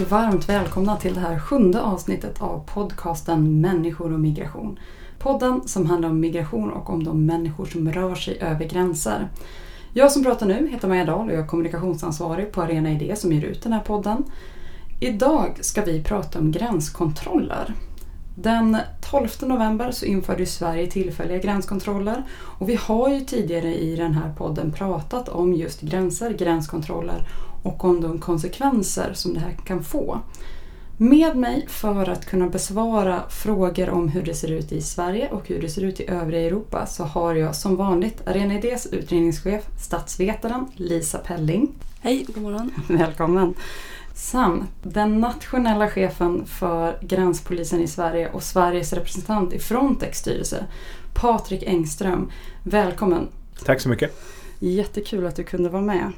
och varmt välkomna till det här sjunde avsnittet av podcasten Människor och migration. Podden som handlar om migration och om de människor som rör sig över gränser. Jag som pratar nu heter Maja Dahl och jag är kommunikationsansvarig på Arena Idé som ger ut den här podden. Idag ska vi prata om gränskontroller. Den 12 november så införde Sverige tillfälliga gränskontroller och vi har ju tidigare i den här podden pratat om just gränser, gränskontroller och om de konsekvenser som det här kan få. Med mig för att kunna besvara frågor om hur det ser ut i Sverige och hur det ser ut i övriga Europa så har jag som vanligt Arena Idés utredningschef, statsvetaren Lisa Pelling. Hej, god morgon. Välkommen. Samt den nationella chefen för gränspolisen i Sverige och Sveriges representant i Frontex styrelse, Patrik Engström. Välkommen! Tack så mycket! Jättekul att du kunde vara med.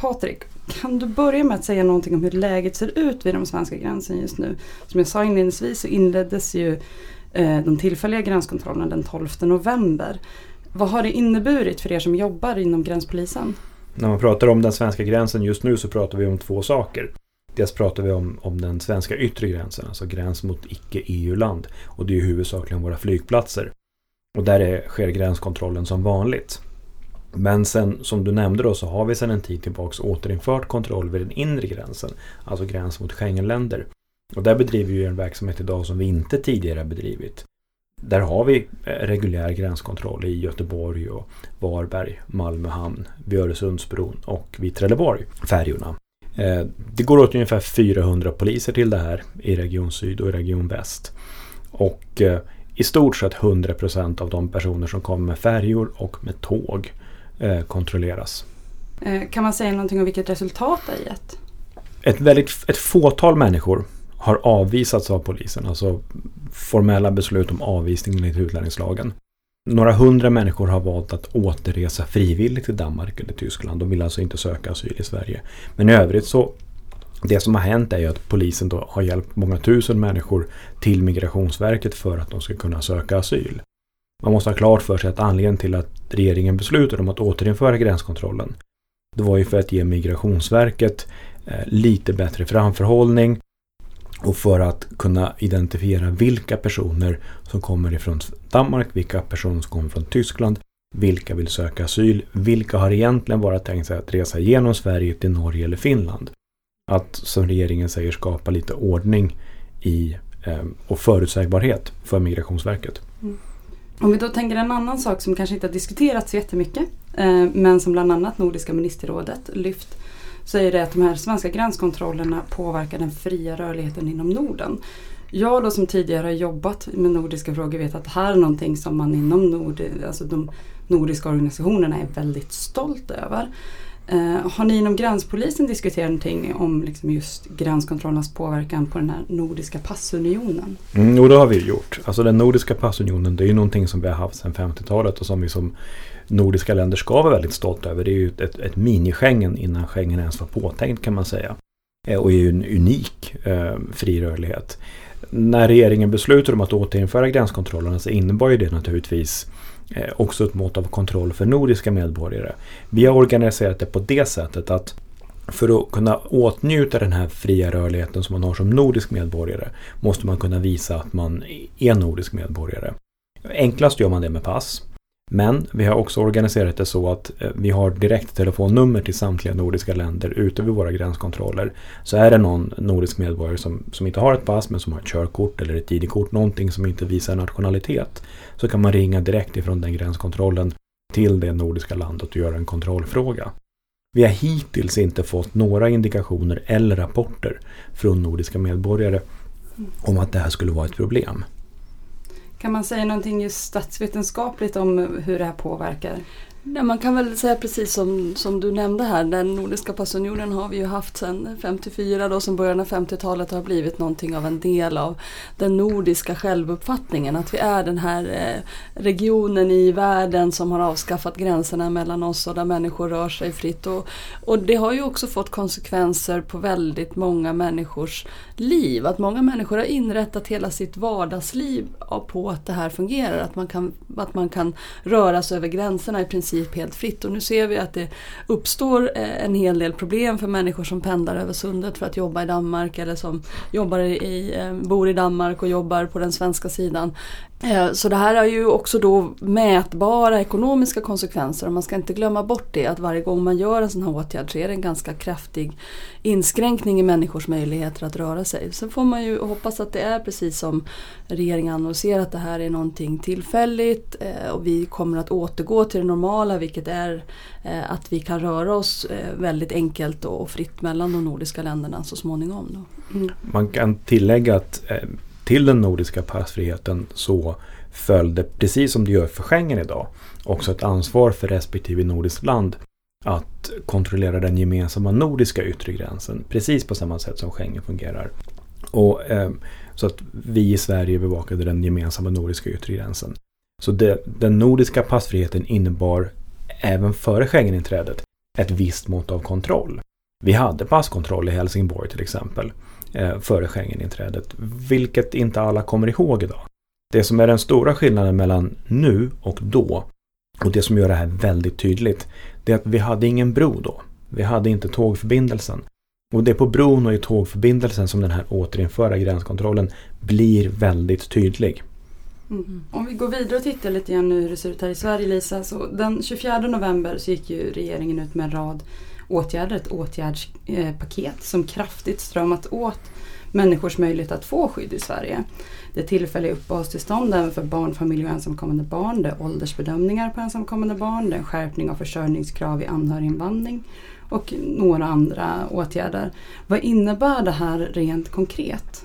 Patrik, kan du börja med att säga någonting om hur läget ser ut vid de svenska gränsen just nu? Som jag sa inledningsvis så inleddes ju eh, de tillfälliga gränskontrollerna den 12 november. Vad har det inneburit för er som jobbar inom gränspolisen? När man pratar om den svenska gränsen just nu så pratar vi om två saker. Dels pratar vi om, om den svenska yttre gränsen, alltså gräns mot icke-EU-land. Och det är huvudsakligen våra flygplatser. Och där är, sker gränskontrollen som vanligt. Men sen som du nämnde då så har vi sedan en tid tillbaka återinfört kontroll vid den inre gränsen, alltså gräns mot Schengenländer. Och där bedriver vi en verksamhet idag som vi inte tidigare bedrivit. Där har vi eh, reguljär gränskontroll i Göteborg och Varberg, Malmö hamn, vid Öresundsbron och vid Trelleborg, färjorna. Eh, det går åt ungefär 400 poliser till det här i Region Syd och i Region Väst. Och eh, i stort sett 100% av de personer som kommer med färjor och med tåg kontrolleras. Kan man säga någonting om vilket resultat det har gett? Ett, väldigt, ett fåtal människor har avvisats av polisen. Alltså formella beslut om avvisning enligt utlänningslagen. Några hundra människor har valt att återresa frivilligt till Danmark eller Tyskland. De vill alltså inte söka asyl i Sverige. Men i övrigt så det som har hänt är ju att polisen då har hjälpt många tusen människor till Migrationsverket för att de ska kunna söka asyl. Man måste ha klart för sig att anledningen till att regeringen beslutade om att återinföra gränskontrollen det var ju för att ge Migrationsverket eh, lite bättre framförhållning och för att kunna identifiera vilka personer som kommer ifrån Danmark, vilka personer som kommer från Tyskland, vilka vill söka asyl, vilka har egentligen bara tänkt sig att resa genom Sverige till Norge eller Finland. Att, som regeringen säger, skapa lite ordning i, eh, och förutsägbarhet för Migrationsverket. Mm. Om vi då tänker en annan sak som kanske inte har diskuterats så jättemycket, eh, men som bland annat Nordiska ministerrådet lyft så är det att de här svenska gränskontrollerna påverkar den fria rörligheten inom Norden. Jag då som tidigare har jobbat med nordiska frågor vet att det här är någonting som man inom Nord, alltså de nordiska organisationerna är väldigt stolt över. Eh, har ni inom gränspolisen diskuterat någonting om liksom just gränskontrollernas påverkan på den här nordiska passunionen? Mm, det har vi gjort. Alltså den nordiska passunionen det är ju någonting som vi har haft sedan 50-talet och som vi som nordiska länder ska vara väldigt stolta över. Det är ju ett, ett mini-Schengen innan Schengen ens var påtänkt kan man säga. Eh, och är ju en unik eh, fri rörlighet. När regeringen beslutade om att återinföra gränskontrollerna så innebar ju det naturligtvis Eh, också ett mått av kontroll för nordiska medborgare. Vi har organiserat det på det sättet att för att kunna åtnjuta den här fria rörligheten som man har som nordisk medborgare måste man kunna visa att man är nordisk medborgare. Enklast gör man det med pass. Men vi har också organiserat det så att eh, vi har direkt telefonnummer till samtliga nordiska länder ute vid våra gränskontroller. Så är det någon nordisk medborgare som, som inte har ett pass men som har ett körkort eller ett ID-kort, någonting som inte visar nationalitet, så kan man ringa direkt ifrån den gränskontrollen till det nordiska landet och göra en kontrollfråga. Vi har hittills inte fått några indikationer eller rapporter från nordiska medborgare om att det här skulle vara ett problem. Kan man säga någonting just statsvetenskapligt om hur det här påverkar? Nej, man kan väl säga precis som, som du nämnde här, den nordiska passunionen har vi ju haft sedan 54 då, som början av 50-talet har blivit någonting av en del av den nordiska självuppfattningen. Att vi är den här eh, regionen i världen som har avskaffat gränserna mellan oss och där människor rör sig fritt. Och, och det har ju också fått konsekvenser på väldigt många människors liv. Att många människor har inrättat hela sitt vardagsliv på att det här fungerar. Att man kan, att man kan röra sig över gränserna i princip helt fritt. Och nu ser vi att det uppstår eh, en hel del problem för människor som pendlar över sundet för att jobba i Danmark eller som jobbar i, eh, bor i Danmark och jobbar på den svenska sidan. Eh, så det här har ju också då mätbara ekonomiska konsekvenser och man ska inte glömma bort det att varje gång man gör en sån här åtgärd så är det en ganska kraftig inskränkning i människors möjligheter att röra sig. Sen får man ju hoppas att det är precis som regeringen annonserar att det här är någonting tillfälligt eh, och vi kommer att återgå till det normala vilket är eh, att vi kan röra oss eh, väldigt enkelt och fritt mellan de nordiska länderna så småningom. Mm. Man kan tillägga att till den nordiska passfriheten så följde, precis som det gör för Schengen idag, också ett ansvar för respektive nordiskt land att kontrollera den gemensamma nordiska yttre gränsen. Precis på samma sätt som Schengen fungerar. Och, eh, så att vi i Sverige bevakade den gemensamma nordiska yttre gränsen. Så det, den nordiska passfriheten innebar även före Schengeninträdet ett visst mått av kontroll. Vi hade passkontroll i Helsingborg till exempel eh, före Schengeninträdet, vilket inte alla kommer ihåg idag. Det som är den stora skillnaden mellan nu och då, och det som gör det här väldigt tydligt, det är att vi hade ingen bro då. Vi hade inte tågförbindelsen. Och det är på bron och i tågförbindelsen som den här återinförda gränskontrollen blir väldigt tydlig. Mm. Om vi går vidare och tittar lite grann nu hur det ser ut här i Sverige Lisa. Så den 24 november så gick ju regeringen ut med en rad åtgärder, ett åtgärdspaket som kraftigt strömmat åt människors möjlighet att få skydd i Sverige. Det är tillfälliga uppehållstillstånd även för barnfamiljer och ensamkommande barn. Det är åldersbedömningar på ensamkommande barn. Det är en skärpning av försörjningskrav i anhöriginvandring och några andra åtgärder. Vad innebär det här rent konkret?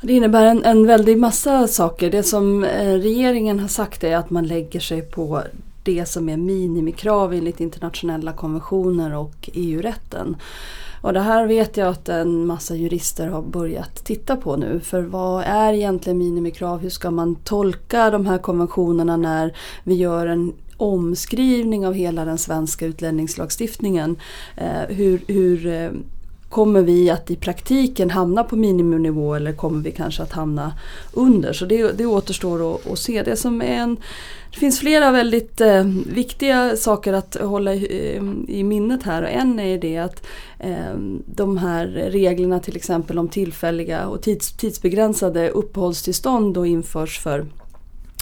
Det innebär en, en väldig massa saker. Det som eh, regeringen har sagt är att man lägger sig på det som är minimikrav enligt internationella konventioner och EU-rätten. Och det här vet jag att en massa jurister har börjat titta på nu. För vad är egentligen minimikrav? Hur ska man tolka de här konventionerna när vi gör en omskrivning av hela den svenska utlänningslagstiftningen? Eh, hur, hur eh, Kommer vi att i praktiken hamna på miniminivå eller kommer vi kanske att hamna under? Så det, det återstår att, att se. Det, som är en, det finns flera väldigt eh, viktiga saker att hålla i, eh, i, minnet här. Och en är det att eh, de här reglerna till exempel om tillfälliga och tids, tidsbegränsade uppehållstillstånd då införs för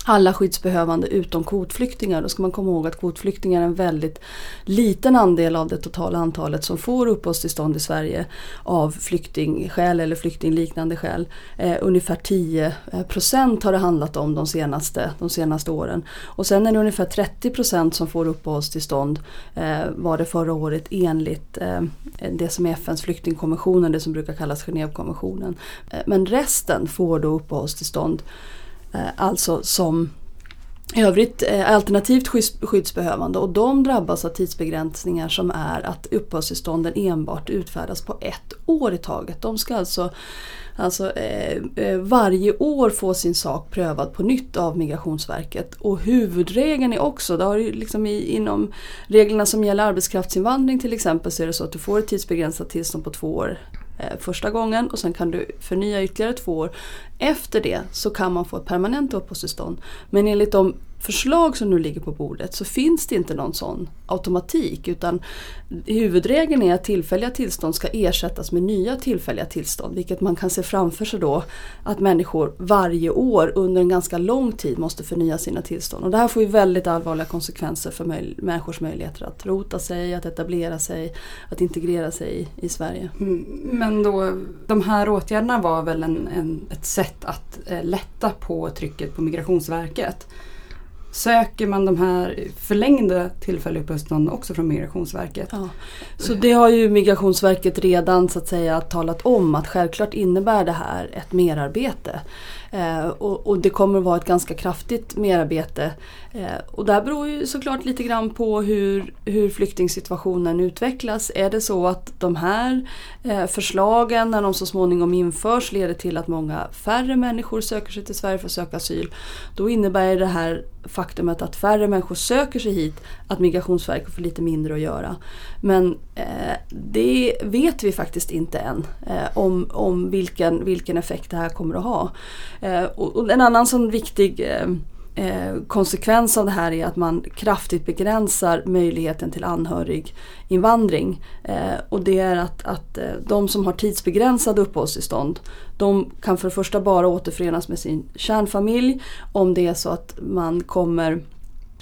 alla skyddsbehövande utom kvotflyktingar. Då ska man komma ihåg att kvotflyktingar är en väldigt liten andel av det totala antalet som får uppehållstillstånd i Sverige av flyktingskäl eller flyktingliknande skäl. Eh, ungefär 10 eh, procent har det handlat om de senaste, de senaste åren. Och sen är det ungefär 30 procent som får uppehållstillstånd eh, var det förra året enligt eh, det som är FNs flyktingkonventionen, det som brukar kallas Genèvekonventionen. Eh, men resten får då uppehållstillstånd Eh, alltså som övrigt eh, alternativt skyddsbehövande och de drabbas av tidsbegränsningar som är att uppehållstillstånden enbart utfärdas på ett år i taget. De ska alltså, alltså eh, eh, varje år få sin sak prövad på nytt av Migrationsverket. Och huvudregeln är också, det har ju liksom i, inom reglerna som gäller arbetskraftsinvandring till exempel så är det så att du får ett tidsbegränsat tillstånd på två år Eh, första gången och sen kan du förnya ytterligare två år. Efter det så kan man få ett permanent uppehållstillstånd. Men enligt de förslag som nu ligger på bordet så finns det inte någon sån automatik utan huvudregeln är att tillfälliga tillstånd ska ersättas med nya tillfälliga tillstånd vilket man kan se framför sig då att människor varje år under en ganska lång tid måste förnya sina tillstånd. Och det här får ju väldigt allvarliga konsekvenser för möj människors möjligheter att rota sig, att etablera sig, att integrera sig i, i Sverige. Mm, men då, de här åtgärderna var väl en, en ett sätt att eh, lätta på trycket på Migrationsverket söker man de här förlängda tillfälliga uppehållstillstånd också från Migrationsverket. Ja. Så det har ju Migrationsverket redan så att säga talat om att självklart innebär det här ett merarbete. Eh, och, och, det kommer att vara ett ganska kraftigt merarbete. Eh, och det här beror ju såklart lite grann på hur, hur flyktingsituationen utvecklas. Är det så att de här eh, förslagen när de så småningom införs leder till att många färre människor söker sig till Sverige för att söka asyl. Då innebär det här faktumet att färre människor söker sig hit att Migrationsverket får lite mindre att göra. Men eh, det vet vi faktiskt inte än eh, om, om vilken, vilken effekt det här kommer att ha. Eh, och, och, en annan sån viktig eh, eh, konsekvens av det här är att man kraftigt begränsar möjligheten till anhöriginvandring. Eh, och det är att, att eh, de som har tidsbegränsade uppehållstillstånd de kan för det första bara återförenas med sin kärnfamilj om det är så att man kommer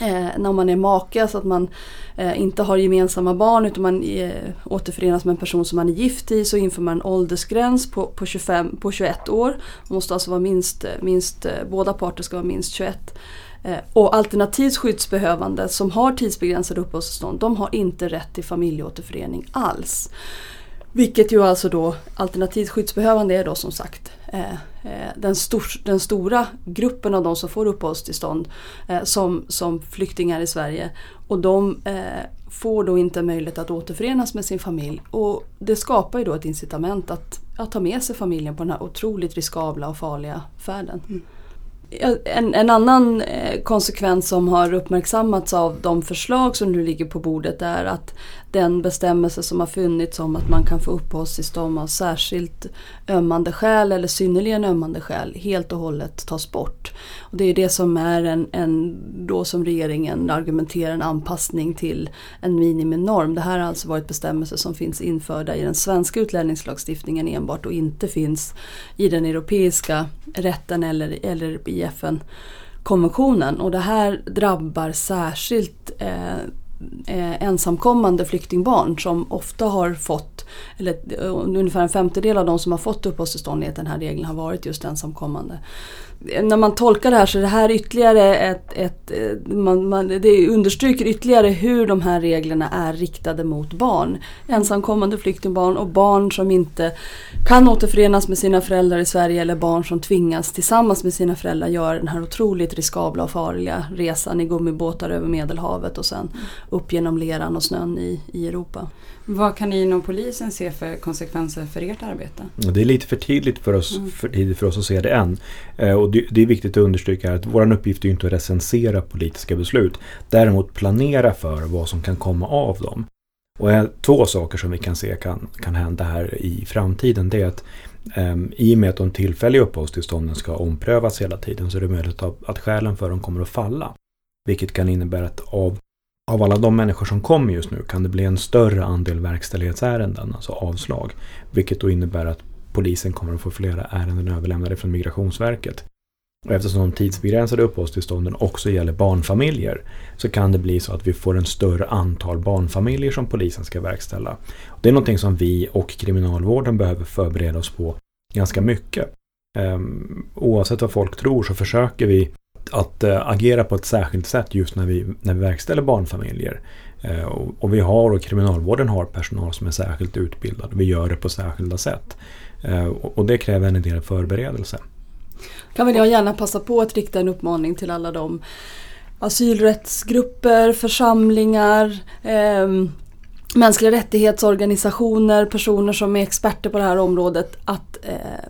Eh, när man är maka så att man eh, inte har gemensamma barn utan man eh, återförenas med en person som man är gift i så inför man en åldersgräns på, på, 25, på 21 år. Man måste alltså vara minst, minst, eh, båda parter ska vara minst 21. Eh, och alternativt skyddsbehövande som har tidsbegränsade uppehållstillstånd de har inte rätt till familjeåterförening alls. Vilket ju alltså då alternativt skyddsbehövande är då som sagt eh, den, stor, den, stora gruppen av de som får uppehållstillstånd eh, som, som flyktingar i Sverige. Och de eh, får då inte möjlighet att återförenas med sin familj. Och det skapar ju då ett incitament att, att ta med sig familjen på den här otroligt riskabla och farliga färden. Mm. En, en, annan eh, konsekvens som har uppmärksammats av de förslag som nu ligger på bordet är att den bestämmelse som har funnits om att man kan få uppehållstillstånd av särskilt ömmande skäl eller synnerligen ömmande skäl helt och hållet tas bort. Och det är det som är en, en, då som regeringen argumenterar en anpassning till en miniminorm. Det här har alltså varit bestämmelser som finns införda i den svenska utlänningslagstiftningen enbart och inte finns i den europeiska rätten eller, eller i FN konventionen och det här drabbar särskilt eh, eh, ensamkommande flyktingbarn som ofta har fått, eller eh, ungefär en femtedel av de som har fått uppehållstillstånd enligt den här regeln har varit just ensamkommande när man tolkar det här så är det här ytterligare ett, ett eh, man, man, det understryker ytterligare hur de här reglerna är riktade mot barn. Ensamkommande flyktingbarn och barn som inte kan återförenas med sina föräldrar i Sverige eller barn som tvingas tillsammans med sina föräldrar göra den här otroligt riskabla och farliga resan i gummibåtar över Medelhavet och sen upp genom leran och snön i, i Europa. Vad kan ni inom polisen se för konsekvenser för ert arbete? Det är lite för tidigt för oss, mm. för, tidigt för oss att se det än. Eh, och det, det, är viktigt att understryka att vår uppgift är inte att recensera politiska beslut. Däremot planera för vad som kan komma av dem. Och två saker som vi kan se kan, kan hända här i framtiden det är att um, i och med att de tillfälliga uppehållstillstånden ska omprövas hela tiden så är det möjligt att, att skälen för dem kommer att falla. Vilket kan innebära att av av alla de människor som kommer just nu kan det bli en större andel verkställighetsärenden, alltså avslag. Vilket då innebär att polisen kommer att få flera ärenden överlämnade från Migrationsverket. Och eftersom de tidsbegränsade uppehållstillstånden också gäller barnfamiljer så kan det bli så att vi får en större antal barnfamiljer som polisen ska verkställa. Det är någonting som vi och kriminalvården behöver förbereda oss på ganska mycket. Um, oavsett vad folk tror så försöker vi att eh, agera på ett särskilt sätt just när vi, när vi verkställer barnfamiljer. Eh, och, och, vi har och kriminalvården har personal som är särskilt utbildad. Vi gör det på särskilda sätt. Eh, och, och det kräver en del förberedelse. Kan väl jag gärna passa på att rikta en uppmaning till alla de asylrättsgrupper, församlingar, eh, mänskliga rättighetsorganisationer, personer som är experter på det här området att eh,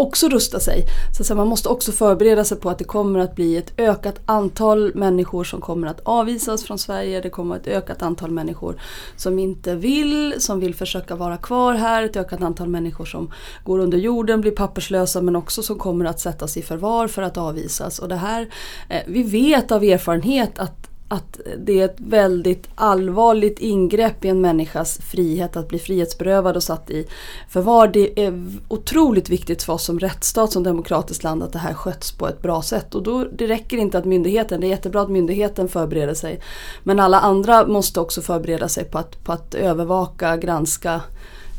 också rusta sig. Så man måste också förbereda sig på att det kommer att bli ett ökat antal människor som kommer att avvisas från Sverige. Det kommer ett ökat antal människor som inte vill, som vill försöka vara kvar här. Ett ökat antal människor som går under jorden, blir papperslösa men också som kommer att sättas i förvar för att avvisas. Och det här, eh, vi vet av erfarenhet att att det är ett väldigt allvarligt ingrepp i en människas frihet att bli frihetsberövad och satt i förvar. Det är otroligt viktigt för oss som rättsstat, som demokratiskt land att det här sköts på ett bra sätt. Och då, det räcker inte att myndigheten, det är jättebra att myndigheten förbereder sig. Men alla andra måste också förbereda sig på att, på att övervaka, granska,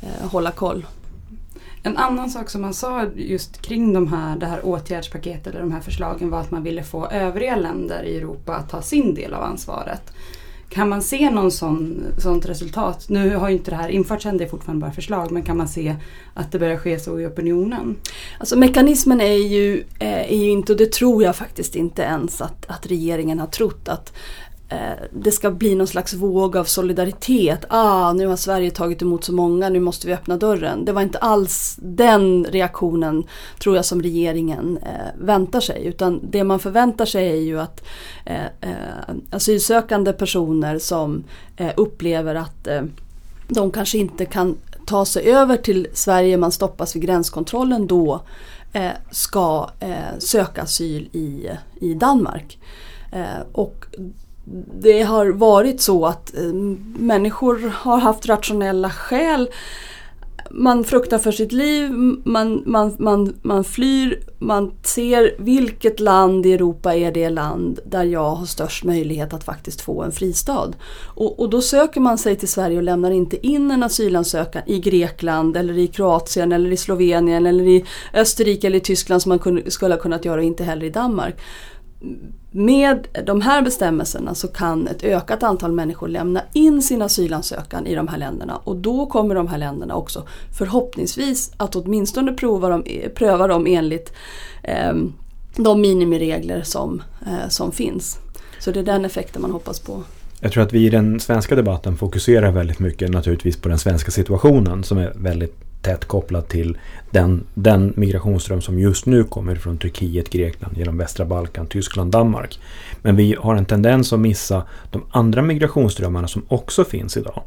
eh, hålla koll. En annan sak som man sa just kring de här, det här åtgärdspaketet eller de här förslagen var att man ville få övriga länder i Europa att ta sin del av ansvaret. Kan man se någon sån, sånt resultat? Nu har ju inte det här införts än, det är fortfarande bara förslag, men kan man se att det börjar ske så i opinionen? Alltså mekanismen är ju, eh, är ju inte, och det tror jag faktiskt inte ens att, att regeringen har trott att Eh, det ska bli någon slags våg av solidaritet. Ah, nu har Sverige tagit emot så många, nu måste vi öppna dörren. Det var inte alls den reaktionen tror jag som regeringen eh, väntar sig. Utan det man förväntar sig är ju att eh, eh, asylsökande personer som eh, upplever att eh, de kanske inte kan ta sig över till Sverige, man stoppas vid gränskontrollen då eh, ska eh, söka asyl i, i Danmark. Eh, och det har varit så att eh, människor har haft rationella skäl man fruktar för sitt liv, man, man, man, man flyr, man ser vilket land i Europa är det land där jag har störst möjlighet att faktiskt få en fristad. Och, och då söker man sig till Sverige och lämnar inte in en asylansökan i Grekland eller i Kroatien eller i Slovenien eller i Österrike eller i Tyskland som man kunde, skulle ha kunnat göra och inte heller i Danmark med de här bestämmelserna så kan ett ökat antal människor lämna in sin asylansökan i de här länderna och då kommer de här länderna också förhoppningsvis att åtminstone prova dem, eh, pröva dem enligt eh, de minimiregler som, eh, som finns. Så det är den effekten man hoppas på. Jag tror att vi i den svenska debatten fokuserar väldigt mycket naturligtvis på den svenska situationen som är väldigt tätt kopplad till den, den migrationsström som just nu kommer från Turkiet, Grekland, genom västra Balkan, Tyskland, Danmark. Men vi har en tendens att missa de andra migrationsströmmarna som också finns idag.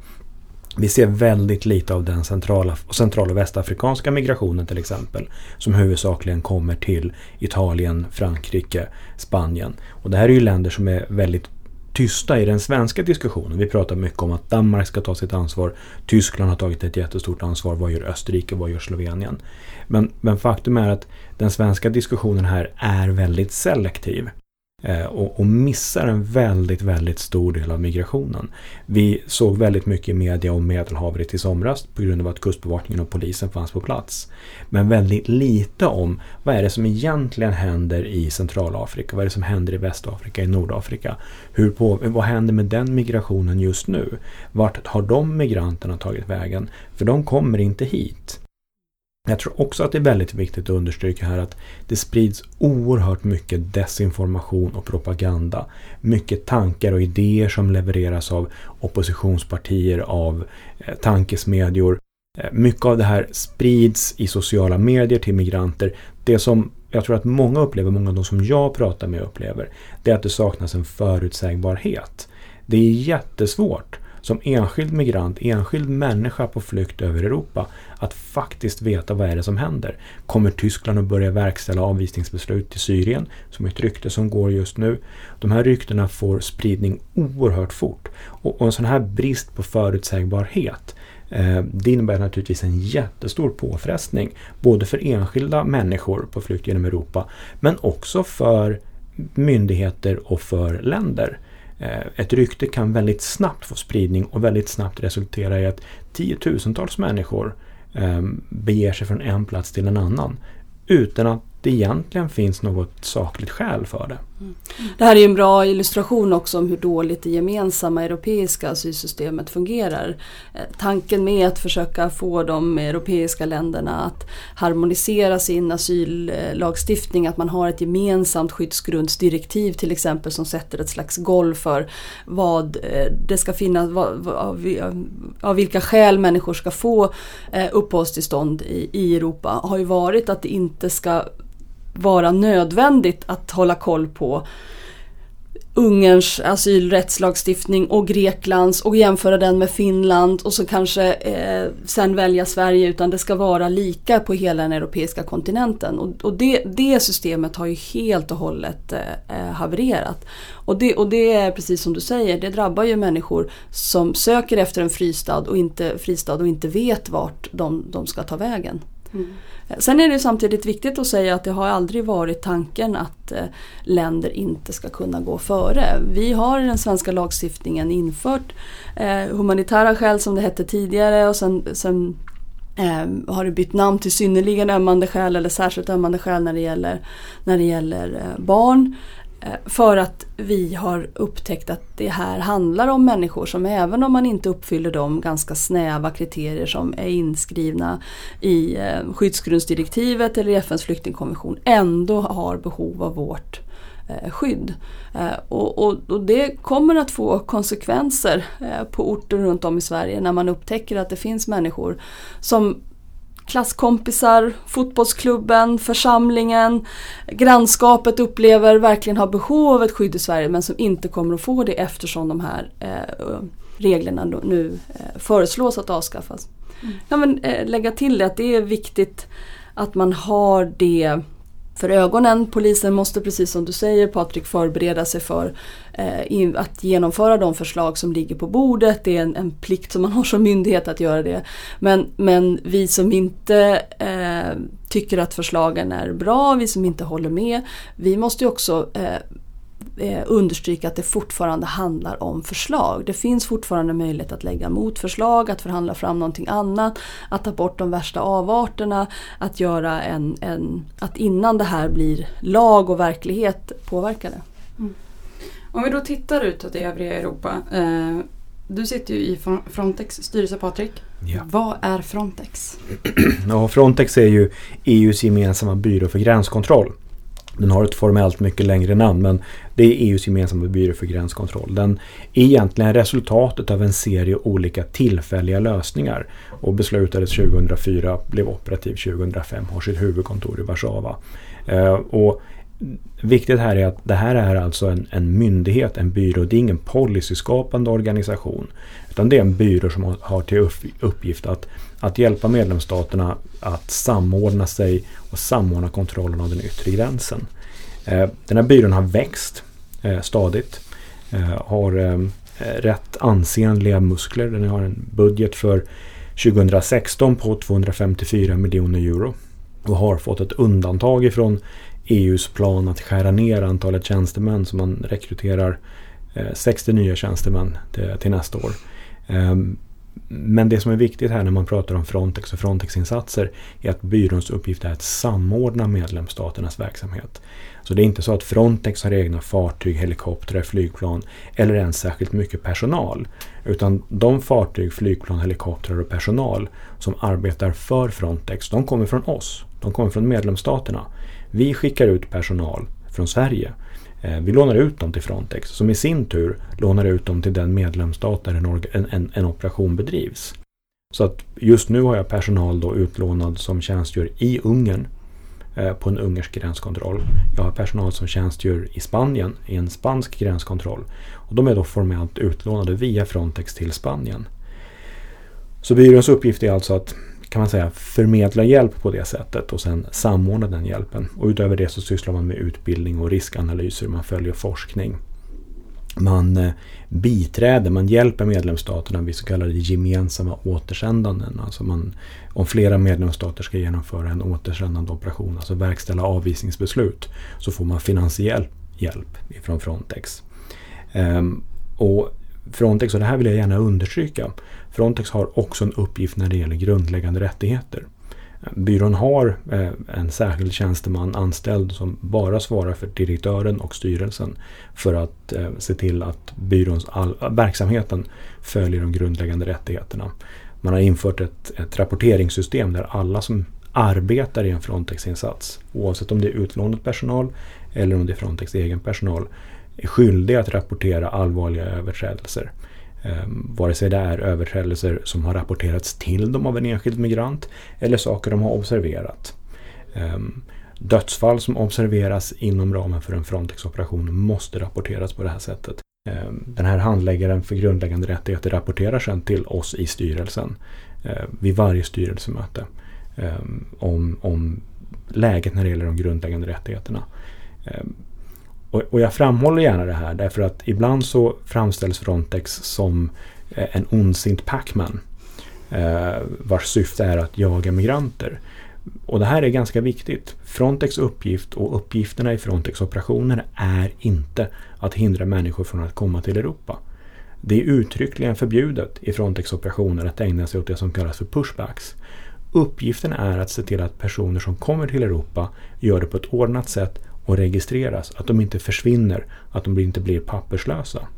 Vi ser väldigt lite av den centrala, central och västafrikanska migrationen till exempel. Som huvudsakligen kommer till Italien, Frankrike, Spanien. Och det här är ju länder som är väldigt tysta i den svenska diskussionen. Vi pratar mycket om att Danmark ska ta sitt ansvar. Tyskland har tagit ett jättestort ansvar. Vad gör Österrike? Vad gör Slovenien? Men, men faktum är att den svenska diskussionen här är väldigt selektiv. Eh, och, och, missar en väldigt, väldigt stor del av migrationen. Vi såg väldigt mycket i media om Medelhavet i somras på grund av att Kustbevakningen och polisen fanns på plats. Men väldigt lite om vad är det som egentligen händer i Centralafrika, vad är det som händer i Västafrika, i Nordafrika. Hur på, vad händer med den migrationen just nu? Vart har de migranterna tagit vägen? För de kommer inte hit. Jag tror också att det är väldigt viktigt att understryka här att det sprids oerhört mycket desinformation och propaganda. Mycket tankar och idéer som levereras av oppositionspartier, av eh, tankesmedjor. Eh, mycket av det här sprids i sociala medier till migranter. Det som jag tror att många upplever, många av de som jag pratar med upplever, det är att det saknas en förutsägbarhet. Det är jättesvårt som enskild migrant, enskild människa på flykt över Europa att faktiskt veta vad är det som händer. Kommer Tyskland att börja verkställa avvisningsbeslut till Syrien? Som är ett rykte som går just nu. De här ryktena får spridning oerhört fort. Och, och en sån här brist på förutsägbarhet eh, det innebär naturligtvis en jättestor påfrestning. Både för enskilda människor på flykt genom Europa men också för myndigheter och för länder. Eh, ett rykte kan väldigt snabbt få spridning och väldigt snabbt resultera i att tiotusentals människor Ehm, beger sig från en plats till en annan utan att det egentligen finns något sakligt skäl för det. Mm. Det här är en bra illustration också om hur dåligt det gemensamma europeiska asylsystemet fungerar. Eh, tanken med att försöka få de europeiska länderna att harmonisera sin asyllagstiftning, att man har ett gemensamt skyddsgrundsdirektiv till exempel som sätter ett slags golv för vad eh, det ska finnas, vad, av, av vilka skäl människor ska få eh, uppehållstillstånd i, i Europa, har ju varit att det inte ska vara nödvändigt att hålla koll på Ungerns asylrättslagstiftning och Greklands och jämföra den med Finland och så kanske eh, sen välja Sverige utan det ska vara lika på hela den europeiska kontinenten. Och, och det, det, systemet har ju helt och hållet eh, eh havererat. Och det, och det är precis som du säger, det drabbar ju människor som söker efter en fristad och inte, fristad och inte vet vart de, de ska ta vägen. Mm. Eh, sen är det samtidigt viktigt att säga att det har aldrig varit tanken att eh, länder inte ska kunna gå före. Vi har i den svenska lagstiftningen infört eh, humanitära skäl som det hette tidigare och sen, sen har det bytt namn till synnerligen ömmande skäl eller särskilt ömmande skäl när det gäller, när det gäller barn. Eh, för att vi har upptäckt att det här handlar om människor som även om man inte uppfyller de ganska snäva kriterier som är inskrivna i eh, skyddsgrundsdirektivet eller i FNs flyktingkonvention ändå har behov av vårt eh, skydd. Och, och, och, det kommer att få konsekvenser på orter runt om i Sverige när man upptäcker att det finns människor som klasskompisar, fotbollsklubben, församlingen, grannskapet upplever verkligen har behov av ett skydd i Sverige men som inte kommer att få det eftersom de här eh, reglerna nu eh, föreslås att avskaffas. Mm. Ja, men, eh, lägga till det att det är viktigt att man har det för ögonen. Polisen måste precis som du säger Patrik förbereda sig för eh, att genomföra de förslag som ligger på bordet. Det är en, en, plikt som man har som myndighet att göra det. Men, men vi som inte eh, tycker att förslagen är bra, vi som inte håller med, vi måste ju också eh, eh, understryka att det fortfarande handlar om förslag. Det finns fortfarande möjlighet att lägga motförslag, att förhandla fram någonting annat, att ta bort de värsta avarterna, att göra en, en att innan det här blir lag och verklighet påverka det. Mm. Om vi då tittar utåt i övriga Europa. Eh, du sitter ju i Frontex styrelse Patrik. Ja. Vad är Frontex? Ja, Frontex är ju EUs gemensamma byrå för gränskontroll. Den har ett formellt mycket längre namn men det är EUs gemensamma byrå för gränskontroll. Den är egentligen resultatet av en serie olika tillfälliga lösningar och beslutades 2004, blev operativ 2005, har sitt huvudkontor i Warszawa. Eh, och Viktigt här är att det här är alltså en, en myndighet, en byrå. Det är ingen policyskapande organisation. Utan det är en byrå som har till uppgift att, att hjälpa medlemsstaterna att samordna sig och samordna kontrollen av den yttre gränsen. Eh, den här byrån har växt eh, stadigt. Eh, har rätt ansenliga muskler. Den har en budget för 2016 på 254 miljoner euro. Och har fått ett undantag ifrån EUs plan att skära ner antalet tjänstemän så man rekryterar eh, 60 nya tjänstemän till, nästa år. Ehm, men det som är viktigt här när man pratar om Frontex och Frontex-insatser är att byråns uppgift är att samordna medlemsstaternas verksamhet. Så det är inte så att Frontex har egna fartyg, helikoptrar, flygplan eller ens särskilt mycket personal. Utan de fartyg, flygplan, helikoptrar och personal som arbetar för Frontex, de kommer från oss. De kommer från medlemsstaterna. Vi skickar ut personal från Sverige eh, vi lånar ut dem till Frontex som i sin tur lånar ut dem till den medlemsstat där en, en, en operation bedrivs. Så att just nu har jag personal då utlånad som tjänstgör i Ungern eh, på en ungersk gränskontroll. Jag har personal som tjänstgör i Spanien i en spansk gränskontroll. Och de är då formellt utlånade via Frontex till Spanien. Så byråns uppgift är alltså att kan man säga, förmedla hjälp på det sättet och sen samordna den hjälpen. Och utöver det så sysslar man med utbildning och riskanalyser, man följer forskning. Man eh, biträder, man hjälper medlemsstaterna vid så kallade gemensamma återsändanden. Alltså man, om flera medlemsstater ska genomföra en återsändande operation, alltså verkställa avvisningsbeslut, så får man finansiell hjälp från Frontex. Ehm, och Frontex, och det här vill jag gärna understryka, Frontex har också en uppgift när det gäller grundläggande rättigheter. Byrån har eh, en särskild tjänsteman anställd som bara svarar för direktören och styrelsen för att eh, se till att byråns all, verksamheten följer de grundläggande rättigheterna. Man har infört ett, ett rapporteringssystem där alla som arbetar i en Frontex-insats, oavsett om det är utlånad personal eller om det är Frontex egen personal, är skyldiga att rapportera allvarliga överträdelser. Ehm, vare sig det är överträdelser som har rapporterats till dem av en enskild migrant eller saker de har observerat. Ehm, dödsfall som observeras inom ramen för en Frontex-operation måste rapporteras på det här sättet. Ehm, den här handläggaren för grundläggande rättigheter rapporterar sedan till oss i styrelsen eh, vid varje styrelsemöte om, om läget när det gäller de grundläggande rättigheterna. Och, och, jag framhåller gärna det här därför att ibland så framställs Frontex som eh, en ondsint Pacman. Eh, vars syfte är att jaga migranter. Och det här är ganska viktigt. Frontex uppgift och uppgifterna i Frontex operationer är inte att hindra människor från att komma till Europa. Det är uttryckligen förbjudet i Frontex operationer att ägna sig åt det som kallas för pushbacks. Uppgiften är att se till att personer som kommer till Europa gör det på ett ordnat sätt och registreras. Att de inte försvinner, att de inte blir papperslösa.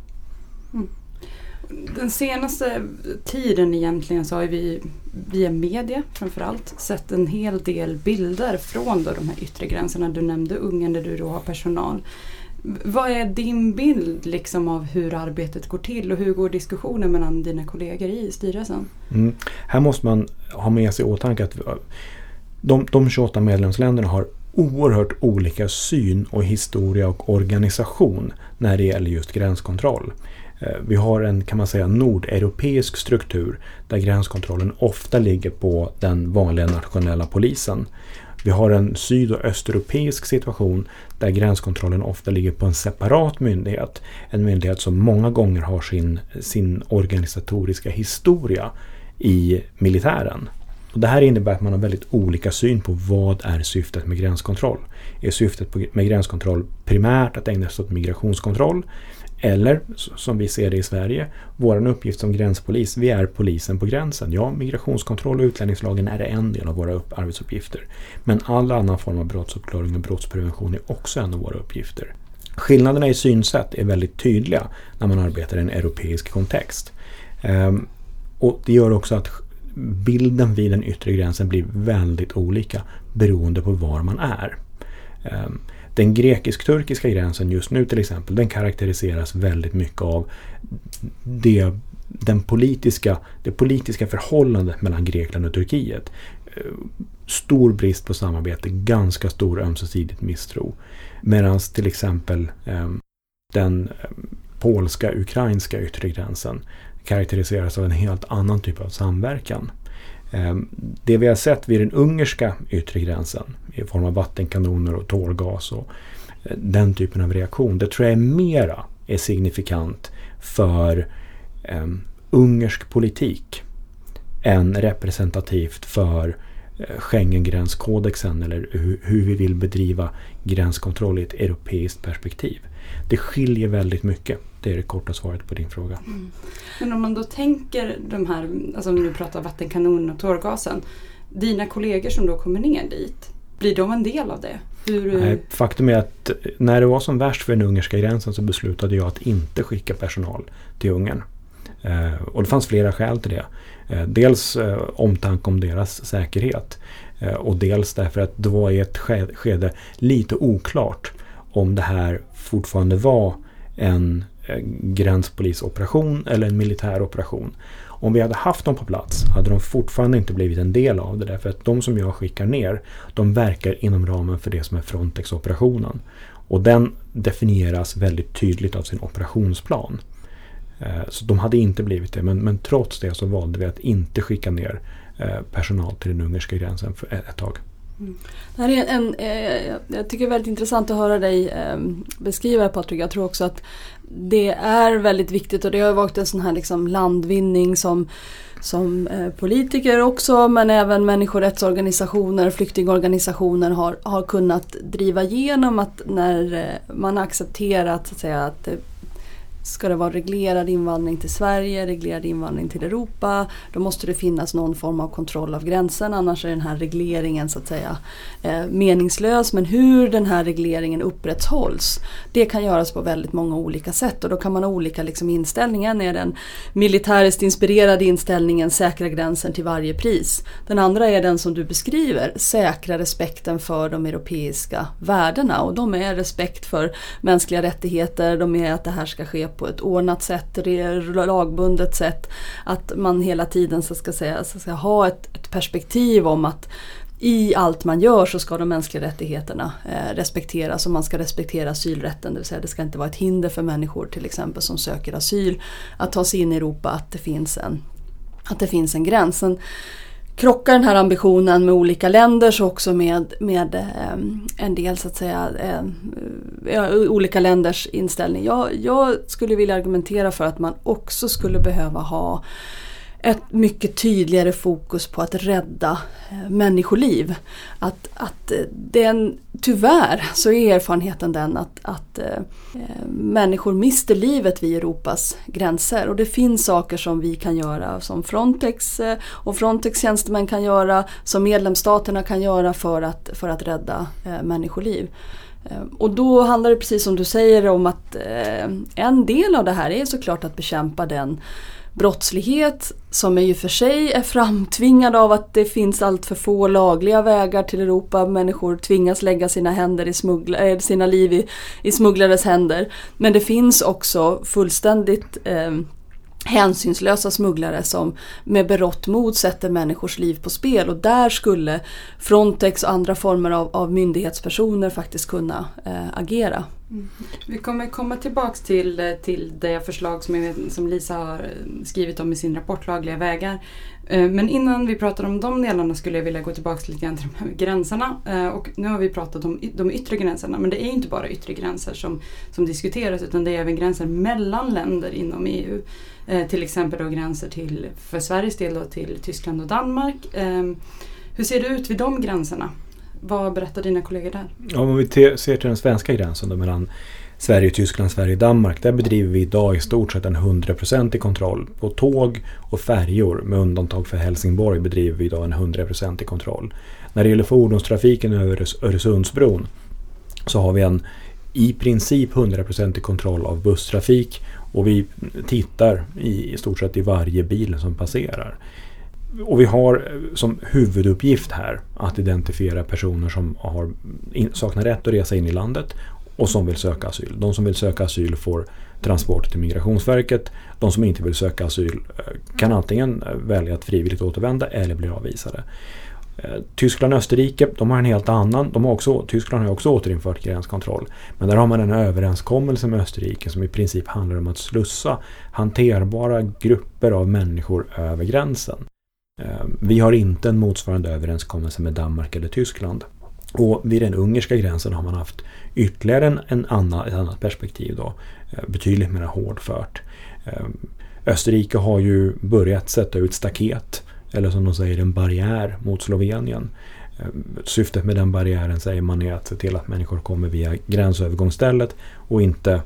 Mm. Den senaste tiden egentligen så har vi via media framförallt sett en hel del bilder från då de här yttre gränserna. Du nämnde Ungern där du då har personal. Vad är din bild liksom av hur arbetet går till och hur går diskussionen mellan dina kollegor i styrelsen? Mm. Här måste man ha med sig i åtanke att de, de 28 medlemsländerna har oerhört olika syn och historia och organisation när det gäller just gränskontroll. Eh, vi har en kan man säga nordeuropeisk struktur där gränskontrollen ofta ligger på den vanliga nationella polisen. Vi har en syd och östeuropeisk situation där gränskontrollen ofta ligger på en separat myndighet. En myndighet som många gånger har sin, sin organisatoriska historia i militären. Och det här innebär att man har väldigt olika syn på vad är syftet med gränskontroll. Är syftet med gränskontroll primärt att ägna sig åt migrationskontroll? Eller som vi ser det i Sverige, vår uppgift som gränspolis, vi är polisen på gränsen. Ja, migrationskontroll och utlänningslagen är en del av våra arbetsuppgifter. Men all annan form av brottsuppklaring och brottsprevention är också en av våra uppgifter. Skillnaderna i synsätt är väldigt tydliga när man arbetar i en europeisk kontext. Ehm, och Det gör också att bilden vid den yttre gränsen blir väldigt olika beroende på var man är. Ehm, den grekisk-turkiska gränsen just nu till exempel, den karaktäriseras väldigt mycket av det, den politiska, det politiska förhållandet mellan Grekland och Turkiet. Ehm, stor brist på samarbete, ganska stor ömsesidigt misstro. Medan till exempel ehm, den polska, ukrainska yttre gränsen karaktäriseras av en helt annan typ av samverkan. Ehm, det vi har sett vid den ungerska yttre gränsen i form av vattenkanoner och tårgas och eh, den typen av reaktion, det tror jag är mera är signifikant för ehm, ungersk politik än representativt för Schengen-gränskodexen eller hur, vi vill bedriva gränskontroll i ett europeiskt perspektiv. Det skiljer väldigt mycket. Det är det korta svaret på din fråga. Mm. Men om man då tänker de här, alltså om du pratar vattenkanonen och tårgasen. Dina kollegor som då kommer ner dit, blir de en del av det? Hur... Nej, faktum är att när det var som värst för den ungerska gränsen så beslutade jag att inte skicka personal till Ungern. Eh, och det fanns flera skäl till det. Eh, dels eh, omtanke om deras säkerhet. Och dels därför att det var i ett skede lite oklart om det här fortfarande var en gränspolisoperation eller en militär operation. Om vi hade haft dem på plats hade de fortfarande inte blivit en del av det därför att de som jag skickar ner de verkar inom ramen för det som är Frontex-operationen. Och den definieras väldigt tydligt av sin operationsplan. Eh, så de hade inte blivit det men, men trots det så valde vi att inte skicka ner eh, personal till den ungerska gränsen för ett tag. Mm. Det här är en, eh, jag tycker det är väldigt intressant att höra dig eh, beskriva det Patrik. Jag tror också att det är väldigt viktigt och det har varit en sån här liksom landvinning som, som eh, politiker också men även människorättsorganisationer, flyktingorganisationer har, har kunnat driva igenom att när eh, man har accepterat så att, säga, att Ska det vara reglerad invandring till Sverige, reglerad invandring till Europa, då måste det finnas någon form av kontroll av gränsen. Annars är den här regleringen så att säga eh, meningslös. Men hur den här regleringen upprätthålls, det kan göras på väldigt många olika sätt. Och då kan man ha olika liksom, inställningar. En är den militäriskt inspirerade inställningen, säkra gränsen till varje pris. Den andra är den som du beskriver, säkra respekten för de europeiska värdena. Och de är respekt för mänskliga rättigheter, de är att det här ska ske på ett ordnat sätt, lagbundet sätt. Att man hela tiden så ska, säga, så ska ha ett, ett perspektiv om att i allt man gör så ska de mänskliga rättigheterna eh, respekteras och man ska respektera asylrätten. Det vill säga det ska inte vara ett hinder för människor till exempel som söker asyl att ta sig in i Europa att det finns en, att det finns en gräns. Sen, krockar den här ambitionen med olika länder så också med, med ehm, en del så att säga ehm, olika länders inställning. Jag, jag skulle vilja argumentera för att man också skulle behöva ha ett mycket tydligare fokus på att rädda eh, människoliv. Att, att eh, den, tyvärr så är erfarenheten den att, att äh, människor mister livet vid Europas gränser. Och det finns saker som vi kan göra som Frontex och Frontex tjänstemän kan göra, som medlemsstaterna kan göra för att, för att rädda äh, människoliv. Och då handlar det precis som du säger om att en del av det här är såklart att bekämpa den brottslighet som i och för sig är framtvingad av att det finns allt för få lagliga vägar till Europa. Människor tvingas lägga sina, händer i smuggla, äh, sina liv i, i smugglares händer. Men det finns också fullständigt eh, hänsynslösa smugglare som med berått mod sätter människors liv på spel och där skulle Frontex och andra former av, av myndighetspersoner faktiskt kunna eh, agera. Mm. Vi kommer komma tillbaks till, eh, till det förslag som, som Lisa har eh, skrivit om i sin rapport Lagliga vägar. Eh, men innan vi pratar om de delarna skulle jag vilja gå tillbaka lite grann till de här gränserna. Eh, och nu har vi pratat om de yttre gränserna men det är inte bara yttre gränser som, som diskuteras utan det är även gränser mellan länder inom EU. Eh, till exempel då gränser till, för Sveriges del då, till Tyskland och Danmark. Ehm, hur ser det ut vid de gränserna? Vad berättar dina kollegor där? Om vi ser till den svenska gränsen då mellan Sverige, Tyskland, Sverige, Danmark. Där bedriver vi idag i stort sett en 100% kontroll. På tåg och färjor med undantag för Helsingborg bedriver vi idag en 100% kontroll. När det gäller fordonstrafiken över Öresundsbron så har vi en i princip 100% kontroll av busstrafik och vi tittar i, stort sett i varje bil som passerar. Och vi har eh, som huvuduppgift här att identifiera personer som har, saknar rätt att resa in i landet och som vill söka asyl. De som vill söka asyl får transport till Migrationsverket. De som inte vill söka asyl eh, kan antingen eh, välja att frivilligt återvända eller bli avvisade. Eh, Tyskland och Österrike de har en helt annan. De har också, Tyskland har också återinfört gränskontroll. Men där har man en överenskommelse med Österrike som i princip handlar om att slussa hanterbara grupper av människor över gränsen. Vi har inte en motsvarande överenskommelse med Danmark eller Tyskland. Och vid den ungerska gränsen har man haft ytterligare en, en annan, ett annat perspektiv. Då, eh, betydligt mer hårdfört. Eh, Österrike har ju börjat sätta ut staket, eller som de säger en barriär mot Slovenien. Eh, syftet med den barriären säger man är att se till att människor kommer via gränsövergångsstället och inte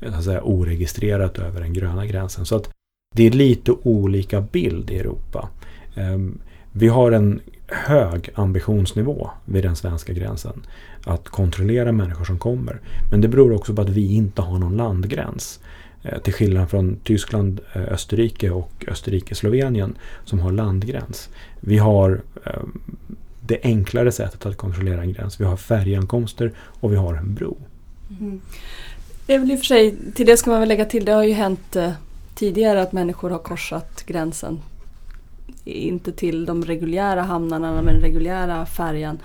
så att säga, oregistrerat över den gröna gränsen. Så att det är lite olika bild i Europa. Vi har en hög ambitionsnivå vid den svenska gränsen. Att kontrollera människor som kommer. Men det beror också på att vi inte har någon landgräns. Eh, till skillnad från Tyskland, eh, Österrike och Österrike-Slovenien som har landgräns. Vi har eh, det enklare sättet att kontrollera en gräns. Vi har färjankomster och vi har en bro. Mm. Det är väl i och för sig, till det ska man väl lägga till, det har ju hänt tidigare att människor har korsat gränsen inte till de reguljära hamnarna med den reguljära färjan.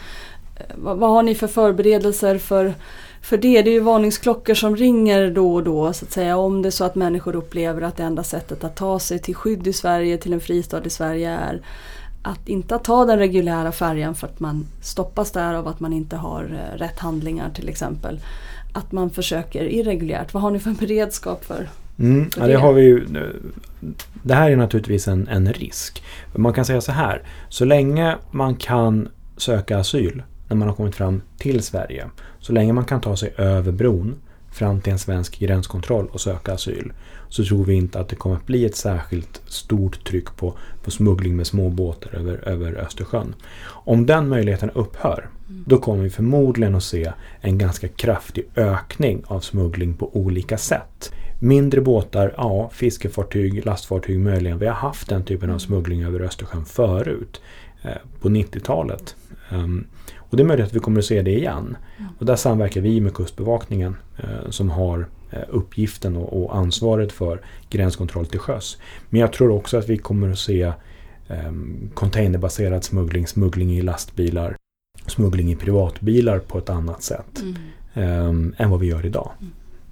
Eh, vad, vad, har ni för förberedelser för, för det? Det är ju varningsklockor som ringer då och då så att säga. Om det är så att människor upplever att det enda sättet att ta sig till skydd i Sverige, till en fristad i Sverige är att inte ta den reguljära färjan för att man stoppas där av att man inte har eh, rätt handlingar till exempel. Att man försöker irreguljärt. Vad har ni för beredskap för? Mm, ja, det, har vi ju, det här är naturligtvis en, en risk. Man kan säga så här, så länge man kan söka asyl när man har kommit fram till Sverige, så länge man kan ta sig över bron fram till en svensk gränskontroll och söka asyl, så tror vi inte att det kommer att bli ett särskilt stort tryck på, på smuggling med små båtar över, över Östersjön. Om den möjligheten upphör, mm. då kommer vi förmodligen att se en ganska kraftig ökning av smuggling på olika sätt. Mindre båtar, ja, fiskefartyg, lastfartyg möjligen. Vi har haft den typen av mm. smuggling över Östersjön förut. Eh, på 90-talet. Um, ehm, och det är möjligt att vi kommer att se det igen. Mm. Och där samverkar vi med Kustbevakningen eh, som har eh, uppgiften och, ansvaret för gränskontroll till sjöss. Men jag tror också att vi kommer att se um, containerbaserad smuggling, smuggling i lastbilar, smuggling i privatbilar på ett annat sätt mm. um, än vad vi gör idag.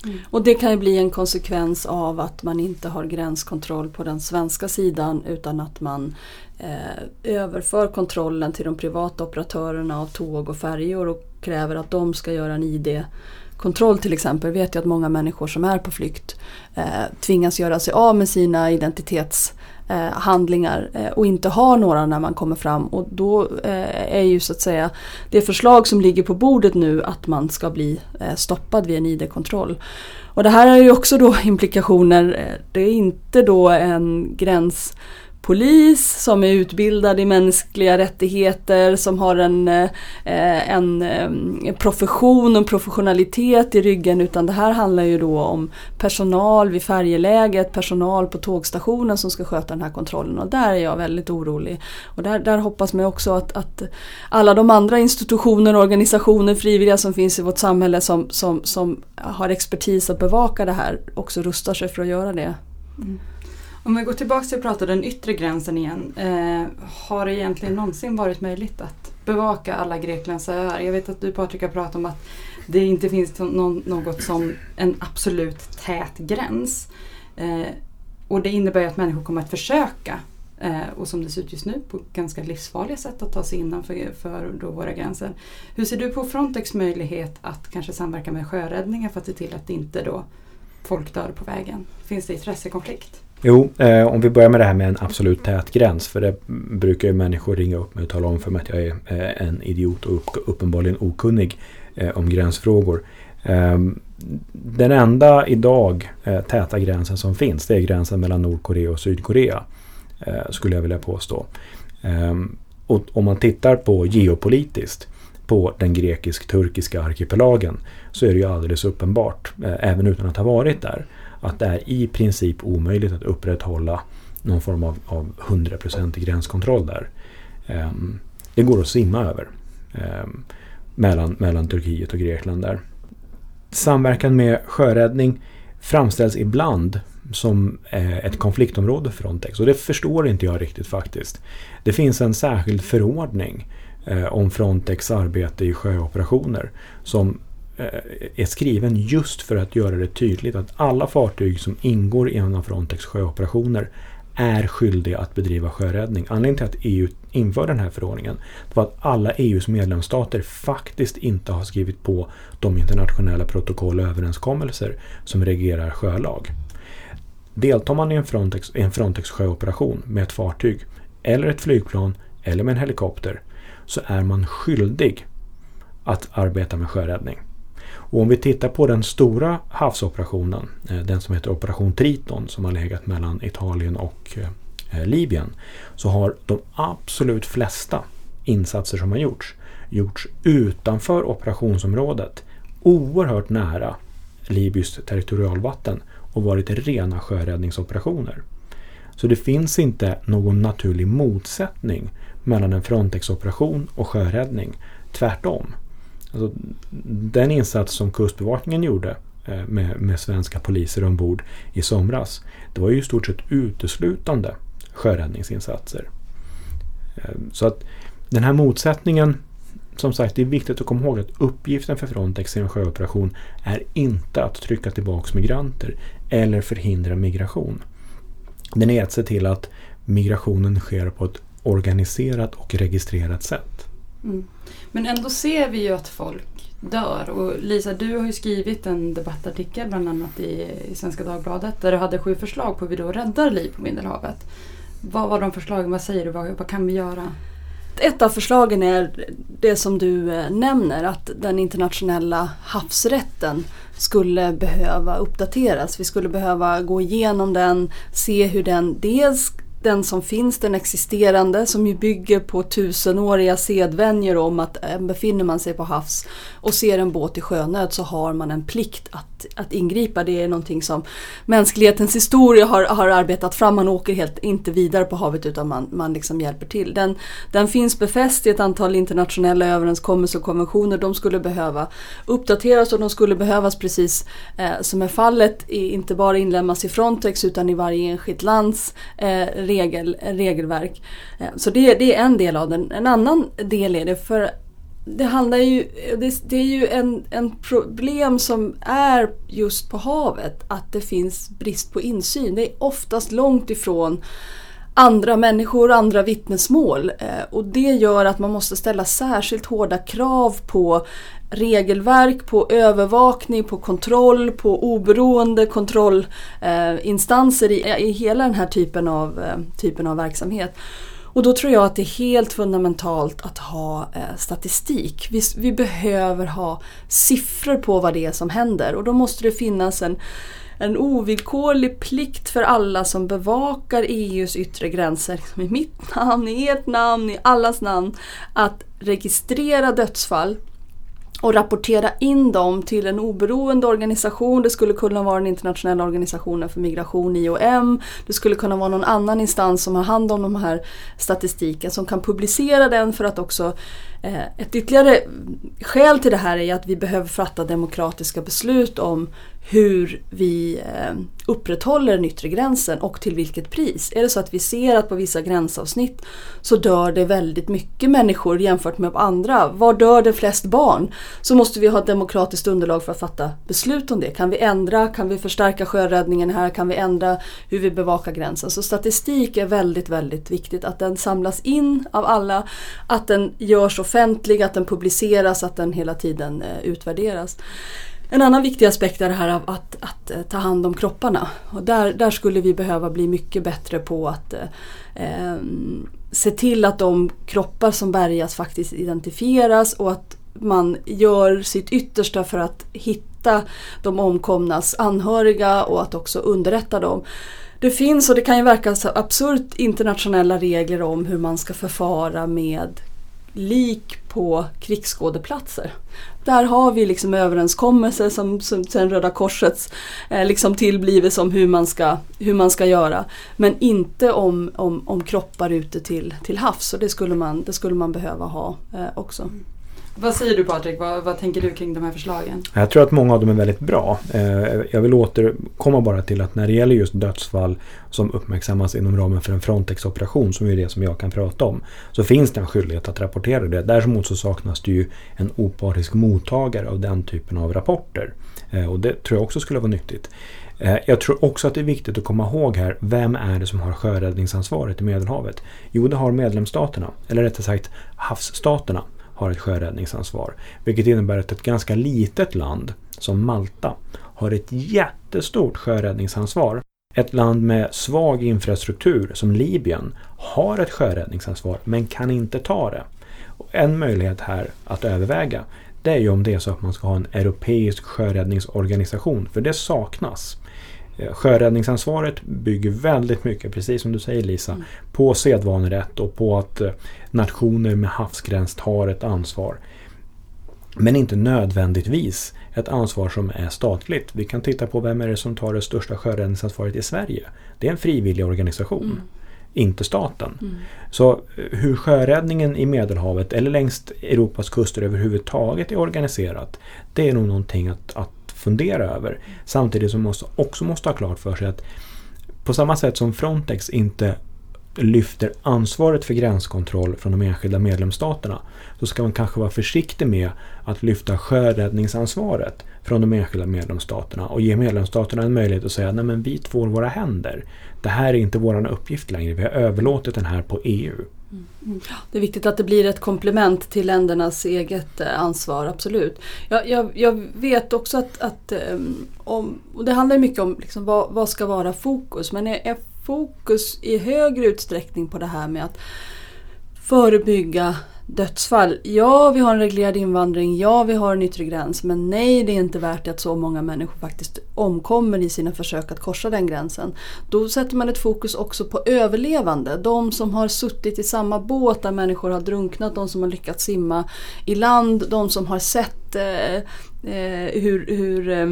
Mm. Och det kan ju bli en konsekvens av att man inte har gränskontroll på den svenska sidan utan att man eh, överför kontrollen till de privata operatörerna av tåg och färjor och kräver att de ska göra en ID-kontroll till exempel. Vet jag att många människor som är på flykt eh, tvingas göra sig av med sina identitets eh, Eh, handlingar eh, och inte har några när man kommer fram. Och då eh, är ju så att säga det förslag som ligger på bordet nu att man ska bli eh, stoppad vid en ID-kontroll. Och det här har ju också då implikationer. Eh, det är inte då en gräns polis som är utbildad i mänskliga rättigheter, som har en, eh, en, eh, profession och professionalitet i ryggen utan det här handlar ju då om personal vid färjeläget, personal på tågstationen som ska sköta den här kontrollen och där är jag väldigt orolig. Och där, där hoppas man också att, att alla de andra institutioner, organisationer, frivilliga som finns i vårt samhälle som, som, som har expertis att bevaka det här också rustar sig för att göra det. Mm. Om vi går tillbaka till att prata den yttre gränsen igen. Eh, har det egentligen någonsin varit möjligt att bevaka alla Greklands öar? Jag vet att du Patrik har pratat om att det inte finns något som en absolut tät gräns. Eh, och det innebär att människor kommer att försöka eh, och som det ser ut just nu på ganska livsfarliga sätt att ta sig innanför för då våra gränser. Hur ser du på Frontex möjlighet att kanske samverka med sjöräddningen för att se till att inte då folk dör på vägen? Finns det intressekonflikt? Jo, eh, om vi börjar med det här med en absolut tät gräns. För det brukar ju människor ringa upp mig och tala om för mig att jag är eh, en idiot och upp, uppenbarligen okunnig eh, om gränsfrågor. Ehm, den enda idag eh, täta gränsen som finns det är gränsen mellan Nordkorea och Sydkorea. Eh, skulle jag vilja påstå. Ehm, och om man tittar på geopolitiskt på den grekisk-turkiska arkipelagen så är det ju alldeles uppenbart, eh, även utan att ha varit där, att det är i princip omöjligt att upprätthålla någon form av, av 100% gränskontroll där. Ehm, det går att simma över ehm, mellan, mellan Turkiet och Grekland där. Samverkan med sjöräddning framställs ibland som eh, ett konfliktområde för Frontex och det förstår inte jag riktigt faktiskt. Det finns en särskild förordning eh, om Frontex arbete i sjöoperationer som Eh, är skriven just för att göra det tydligt att alla fartyg som ingår i en av Frontex sjöoperationer är skyldiga att bedriva sjöräddning. Anledningen till att EU införde den här förordningen var att alla EUs medlemsstater faktiskt inte har skrivit på de internationella protokoll och överenskommelser som reglerar sjölag. Deltar man i en Frontex, en Frontex sjöoperation med ett fartyg eller ett flygplan eller med en helikopter så är man skyldig att arbeta med sjöräddning. Och om vi tittar på den stora havsoperationen, eh, den som heter Operation Triton som har legat mellan Italien och eh, eh, Libyen, så har de absolut flesta insatser som har gjorts gjorts utanför operationsområdet, oerhört nära Libyskt territorialvatten och varit rena sjöräddningsoperationer. Så det finns inte någon naturlig motsättning mellan en Frontex-operation och sjöräddning. Tvärtom. Alltså, den insats som Kustbevakningen gjorde eh, med, med svenska poliser ombord i somras, det var ju i stort sett uteslutande sjöräddningsinsatser. Eh, så att den här motsättningen, som sagt, det är viktigt att komma ihåg att uppgiften för Frontex i en sjöoperation är inte att trycka tillbaka migranter eller förhindra migration. Den är att se till att migrationen sker på ett organiserat och registrerat sätt. Mm. Men ändå ser vi ju att folk dör. Och Lisa, du har ju skrivit en debattartikel bland annat i, i Svenska Dagbladet där du hade sju förslag på hur vi då räddar liv på Medelhavet. Vad var de förslagen? Vad säger du? Vad, vad kan vi göra? Ett av förslagen är det som du eh, nämner att den internationella havsrätten skulle behöva uppdateras. Vi skulle behöva gå igenom den, se hur den dels den som finns, den existerande, som ju bygger på tusenåriga sedvänjor om att eh, befinner man sig på havs och ser en båt i sjönöd så har man en plikt att, att ingripa. Det är någonting som mänsklighetens historia har, har arbetat fram. Man åker helt inte vidare på havet utan man, man liksom hjälper till. Den, den finns befäst i ett antal internationella överenskommelser och konventioner. De skulle behöva uppdateras och de skulle behövas precis eh, som är fallet, i, inte bara inlämnas i Frontex utan i varje enskilt lands eh, regel, regelverk. Eh, så det, det, är en del av den. En annan del är det för det handlar ju, det, det är ju en, en problem som är just på havet att det finns brist på insyn. Det är oftast långt ifrån andra människor, andra vittnesmål. Eh, och det gör att man måste ställa särskilt hårda krav på regelverk, på övervakning, på kontroll, på oberoende kontrollinstanser i, i hela den här typen av, eh, typen av verksamhet. Och då tror jag att det är helt fundamentalt att ha eh, statistik. Vi, vi, behöver ha siffror på vad det är som händer och då måste det finnas en, en ovillkorlig plikt för alla som bevakar EUs yttre gränser, liksom i mitt namn, i ert namn, i allas namn, att registrera dödsfall och rapportera in dem till en oberoende organisation. Det skulle kunna vara den internationella organisationen för migration, IOM. Det skulle kunna vara någon annan instans som har hand om de här statistiken som kan publicera den för att också Eh, ett ytterligare skäl till det här är att vi behöver fatta demokratiska beslut om hur vi eh, upprätthåller den yttre gränsen och till vilket pris. Är det så att vi ser att på vissa gränsavsnitt så dör det väldigt mycket människor jämfört med andra. Var dör det flest barn? Så måste vi ha ett demokratiskt underlag för att fatta beslut om det. Kan vi ändra? Kan vi förstärka sjöräddningen här? Kan vi ändra hur vi bevakar gränsen? Så statistik är väldigt, väldigt viktigt. Att den samlas in av alla, att den görs offentlig, att den publiceras, att den hela tiden eh, utvärderas. En annan viktig aspekt är det här av att, att, eh, ta hand om kropparna. Och där, där skulle vi behöva bli mycket bättre på att eh, ehm, se till att de kroppar som bärgas faktiskt identifieras och att man gör sitt yttersta för att hitta de omkomnas anhöriga och att också underrätta dem. Det finns, och det kan ju verka så absurt, internationella regler om hur man ska förfara med lik på krigsskådeplatser. Där har vi liksom överenskommelser som, som sen Röda Korsets eh, liksom tillblivit om hur man ska, hur man ska göra. Men inte om, om, om kroppar ute till, till havs och det skulle man, det skulle man behöva ha eh, också. Mm. Vad säger du Patrik? Vad, vad, tänker du kring de här förslagen? Jag tror att många av dem är väldigt bra. Eh, jag vill återkomma bara till att när det gäller just dödsfall som uppmärksammas inom ramen för en Frontex-operation, som är det som jag kan prata om, så finns det en skyldighet att rapportera det. Däremot så saknas det ju en opartisk mottagare av den typen av rapporter. Eh, och det tror jag också skulle vara nyttigt. Eh, jag tror också att det är viktigt att komma ihåg här, vem är det som har sjöräddningsansvaret i Medelhavet? Jo, det har medlemsstaterna, eller rättare sagt havsstaterna har ett sjöräddningsansvar. Vilket innebär att ett ganska litet land som Malta har ett jättestort sjöräddningsansvar. Ett land med svag infrastruktur som Libyen har ett sjöräddningsansvar men kan inte ta det. Och en möjlighet här att överväga det är ju om det är så att man ska ha en europeisk sjöräddningsorganisation, för det saknas. Eh, sjöräddningsansvaret bygger väldigt mycket, precis som du säger Lisa, mm. på sedvanerätt och på att eh, nationer med havsgräns tar ett ansvar. Men inte nödvändigtvis ett ansvar som är statligt. Vi kan titta på vem är det som tar det största sjöräddningsansvaret i Sverige. Det är en frivillig organisation. Mm. Inte staten. Mm. Så eh, hur sjöräddningen i Medelhavet eller längs Europas kuster överhuvudtaget är organiserat. Det är nog någonting att, att fundera över. Samtidigt som man också måste ha klart för sig att på samma sätt som Frontex inte lyfter ansvaret för gränskontroll från de enskilda medlemsstaterna så ska man kanske vara försiktig med att lyfta sjöräddningsansvaret från de enskilda medlemsstaterna och ge medlemsstaterna en möjlighet att säga nej men vi tvår våra händer. Det här är inte vår uppgift längre, vi har överlåtit den här på EU. Mm. Det är viktigt att det blir ett komplement till ländernas eget eh, ansvar, absolut. Jag, jag, jag vet också att, att eh, om, och det handlar mycket om liksom vad, vad ska vara fokus, men är, är fokus i högre utsträckning på det här med att förebygga dödsfall. Ja, vi har en reglerad invandring. Ja, vi har en yttre gräns. Men nej, det är inte värt att så många människor faktiskt omkommer i sina försök att korsa den gränsen. Då sätter man ett fokus också på överlevande. De som har suttit i samma båt där människor har drunknat, de som har lyckats simma i land, de som har sett eh, eh hur, hur eh,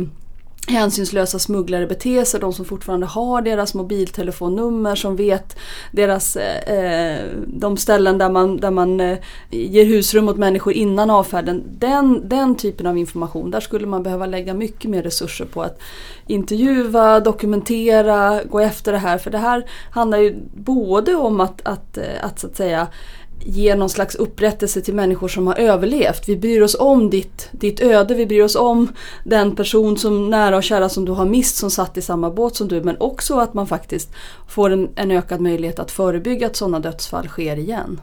hänsynslösa smugglare beter sig, de som fortfarande har deras mobiltelefonnummer, som vet deras, eh, eh, de ställen där man, där man eh, ger husrum åt människor innan avfärden. Den, den typen av information, där skulle man behöva lägga mycket mer resurser på att intervjua, dokumentera, gå efter det här. För det här handlar ju både om att, att, att, att, så att säga ge någon slags upprättelse till människor som har överlevt. Vi bryr oss om ditt, ditt öde, vi bryr oss om den person som nära och kära som du har mist som satt i samma båt som du. Men också att man faktiskt får en, en ökad möjlighet att förebygga att sådana dödsfall sker igen.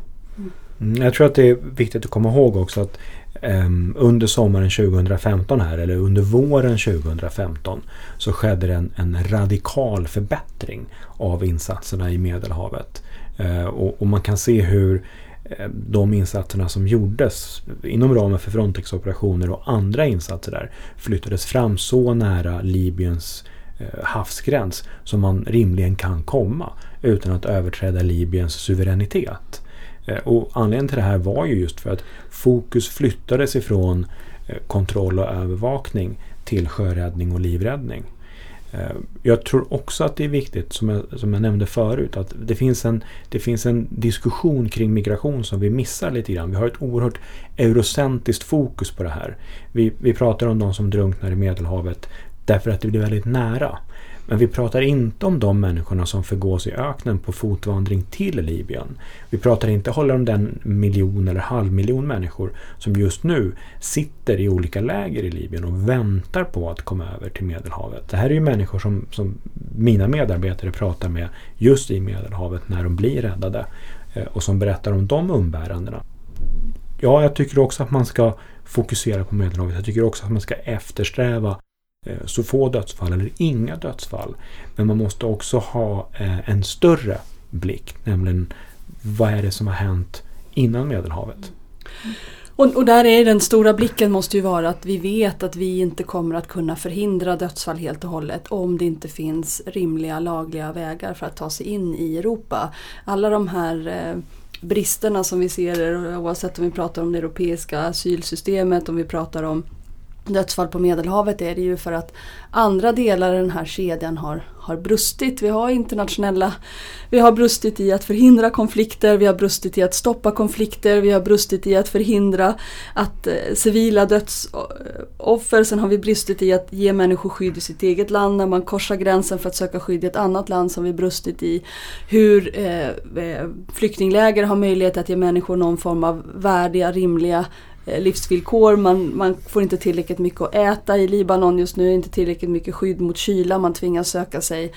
Mm. Jag tror att det är viktigt att komma ihåg också att um, under sommaren 2015 här eller under våren 2015 så skedde det en, en radikal förbättring av insatserna i Medelhavet. Uh, och, och, man kan se hur Eh, de insatserna som gjordes inom ramen för Frontex-operationer och andra insatser där flyttades fram så nära Libyens eh, havsgräns som man rimligen kan komma utan att överträda Libyens suveränitet. Eh, och anledningen till det här var ju just för att fokus flyttades ifrån kontroll och övervakning till sjöräddning och livräddning. Eh, jag tror också att det är viktigt, som jag, som jag nämnde förut, att det finns, en, det finns en diskussion kring migration som vi missar lite grann. Vi har ett oerhört eurocentriskt fokus på det här. Vi, vi pratar om de som drunknar i Medelhavet därför att det blir väldigt nära. Men vi pratar inte om de människorna som förgås i öknen på fotvandring till Libyen. Vi pratar inte heller om den miljon eller halvmiljon människor som just nu sitter i olika läger i Libyen och väntar på att komma över till Medelhavet. Det här är ju människor som, som mina medarbetare pratar med just i Medelhavet när de blir räddade eh, och som berättar om de umbärandena. Ja, jag tycker också att man ska fokusera på Medelhavet. Jag tycker också att man ska eftersträva Eh, så få dödsfall eller inga dödsfall. Men man måste också ha eh, en större blick, nämligen vad är det som har hänt innan Medelhavet? Och, och, där är den stora blicken måste ju vara att vi vet att vi inte kommer att kunna förhindra dödsfall helt och hållet om det inte finns rimliga lagliga vägar för att ta sig in i Europa. Alla de här eh, bristerna som vi ser eh, oavsett om vi pratar om det europeiska asylsystemet, om vi pratar om dödsfall på Medelhavet är det ju för att andra delar i den här kedjan har, har brustit. Vi har internationella, vi har brustit i att förhindra konflikter, vi har brustit i att stoppa konflikter, vi har brustit i att förhindra att eh, civila dödsoffer, sen har vi brustit i att ge människor skydd i sitt eget land när man korsar gränsen för att söka skydd i ett annat land som vi brustit i hur eh, eh, flyktingläger har möjlighet att ge människor någon form av värdiga, rimliga Eh, livsvillkor. Man, man får inte tillräckligt mycket att äta i Libanon just nu, inte tillräckligt mycket skydd mot kyla. Man tvingas söka sig,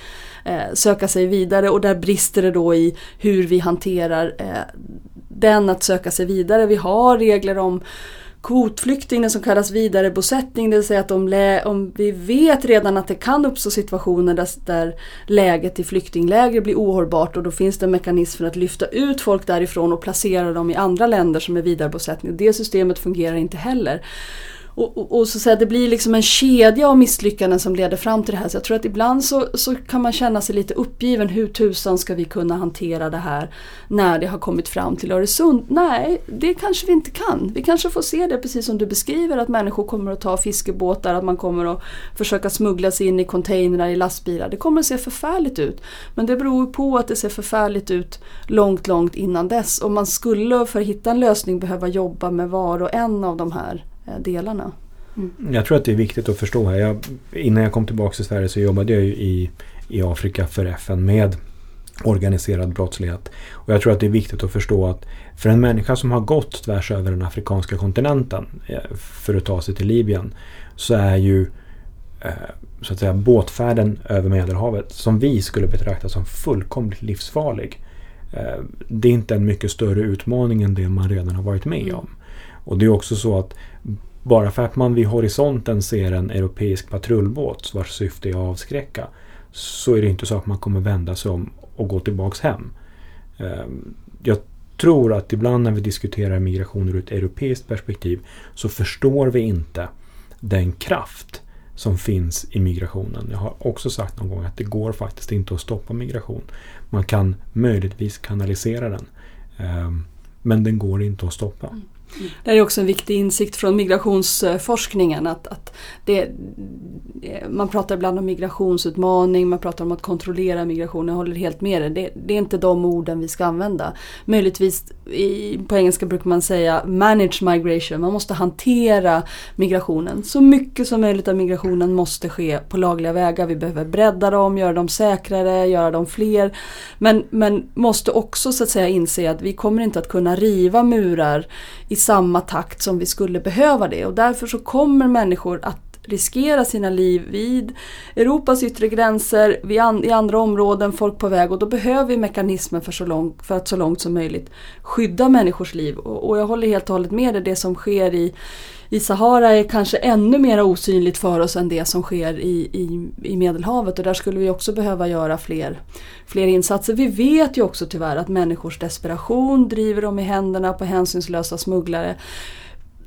eh, söka sig vidare och där brister det då i hur vi hanterar eh, den att söka sig vidare. Vi har regler om kvotflykting, det som kallas vidarebosättning, det vill säga att om, om, vi vet redan att det kan uppstå situationer där, där läget i flyktingläger blir ohållbart och då finns det en mekanism för att lyfta ut folk därifrån och placera dem i andra länder som är vidarebosättning. Det systemet fungerar inte heller. Och, och, och, så säga, det blir liksom en kedja av misslyckanden som leder fram till det här. Så jag tror att ibland så, så kan man känna sig lite uppgiven. Hur tusan ska vi kunna hantera det här när det har kommit fram till Öresund? Nej, det kanske vi inte kan. Vi kanske får se det precis som du beskriver att människor kommer att ta fiskebåtar, att man kommer att försöka smuggla sig in i containrar i lastbilar. Det kommer att se förfärligt ut. Men det beror på att det ser förfärligt ut långt, långt innan dess. Och man skulle för att hitta en lösning behöva jobba med var och en av de här delarna. Mm. Jag tror att det är viktigt att förstå här. Jag, innan jag kom tillbaka till Sverige så jobbade jag i, i Afrika för FN med organiserad brottslighet. Och jag tror att det är viktigt att förstå att för en människa som har gått tvärs över den afrikanska kontinenten eh, för att ta sig till Libyen så är ju eh, så att säga båtfärden över Medelhavet som vi skulle betrakta som fullkomligt livsfarlig. Det är inte en mycket större utmaning än det man redan har varit med mm. om. Och det är också så att bara för att man vid horisonten ser en europeisk patrullbåt vars syfte är att avskräcka så är det inte så att man kommer vända sig om och gå tillbaks hem. Ehm, jag tror att ibland när vi diskuterar migration ur ett europeiskt perspektiv så förstår vi inte den kraft som finns i migrationen. Jag har också sagt någon gång att det går faktiskt inte att stoppa migration. Man kan möjligtvis kanalisera den. Ehm, men den går inte att stoppa. Mm. Det är också en viktig insikt från migrationsforskningen att, att det, eh, man pratar ibland om migrationsutmaning, man pratar om att kontrollera migration. Jag håller helt med dig. Det, det, är inte de orden vi ska använda. Möjligtvis i, på engelska brukar man säga manage migration. Man måste hantera migrationen. Så mycket som möjligt av migrationen måste ske på lagliga vägar. Vi behöver bredda dem, göra dem säkrare, göra dem fler. Men, men måste också så att säga inse att vi kommer inte att kunna riva murar i samma takt som vi skulle behöva det. Och därför så kommer människor att riskera sina liv vid Europas yttre gränser, an, i andra områden, folk på väg och då behöver vi mekanismer för, så långt, för att så långt som möjligt skydda människors liv. Och, och jag håller helt och hållet med dig, det som sker i i Sahara är kanske ännu mer osynligt för oss än det som sker i, i, i Medelhavet och där skulle vi också behöva göra fler, fler insatser. Vi vet ju också tyvärr att människors desperation driver dem i händerna på hänsynslösa smugglare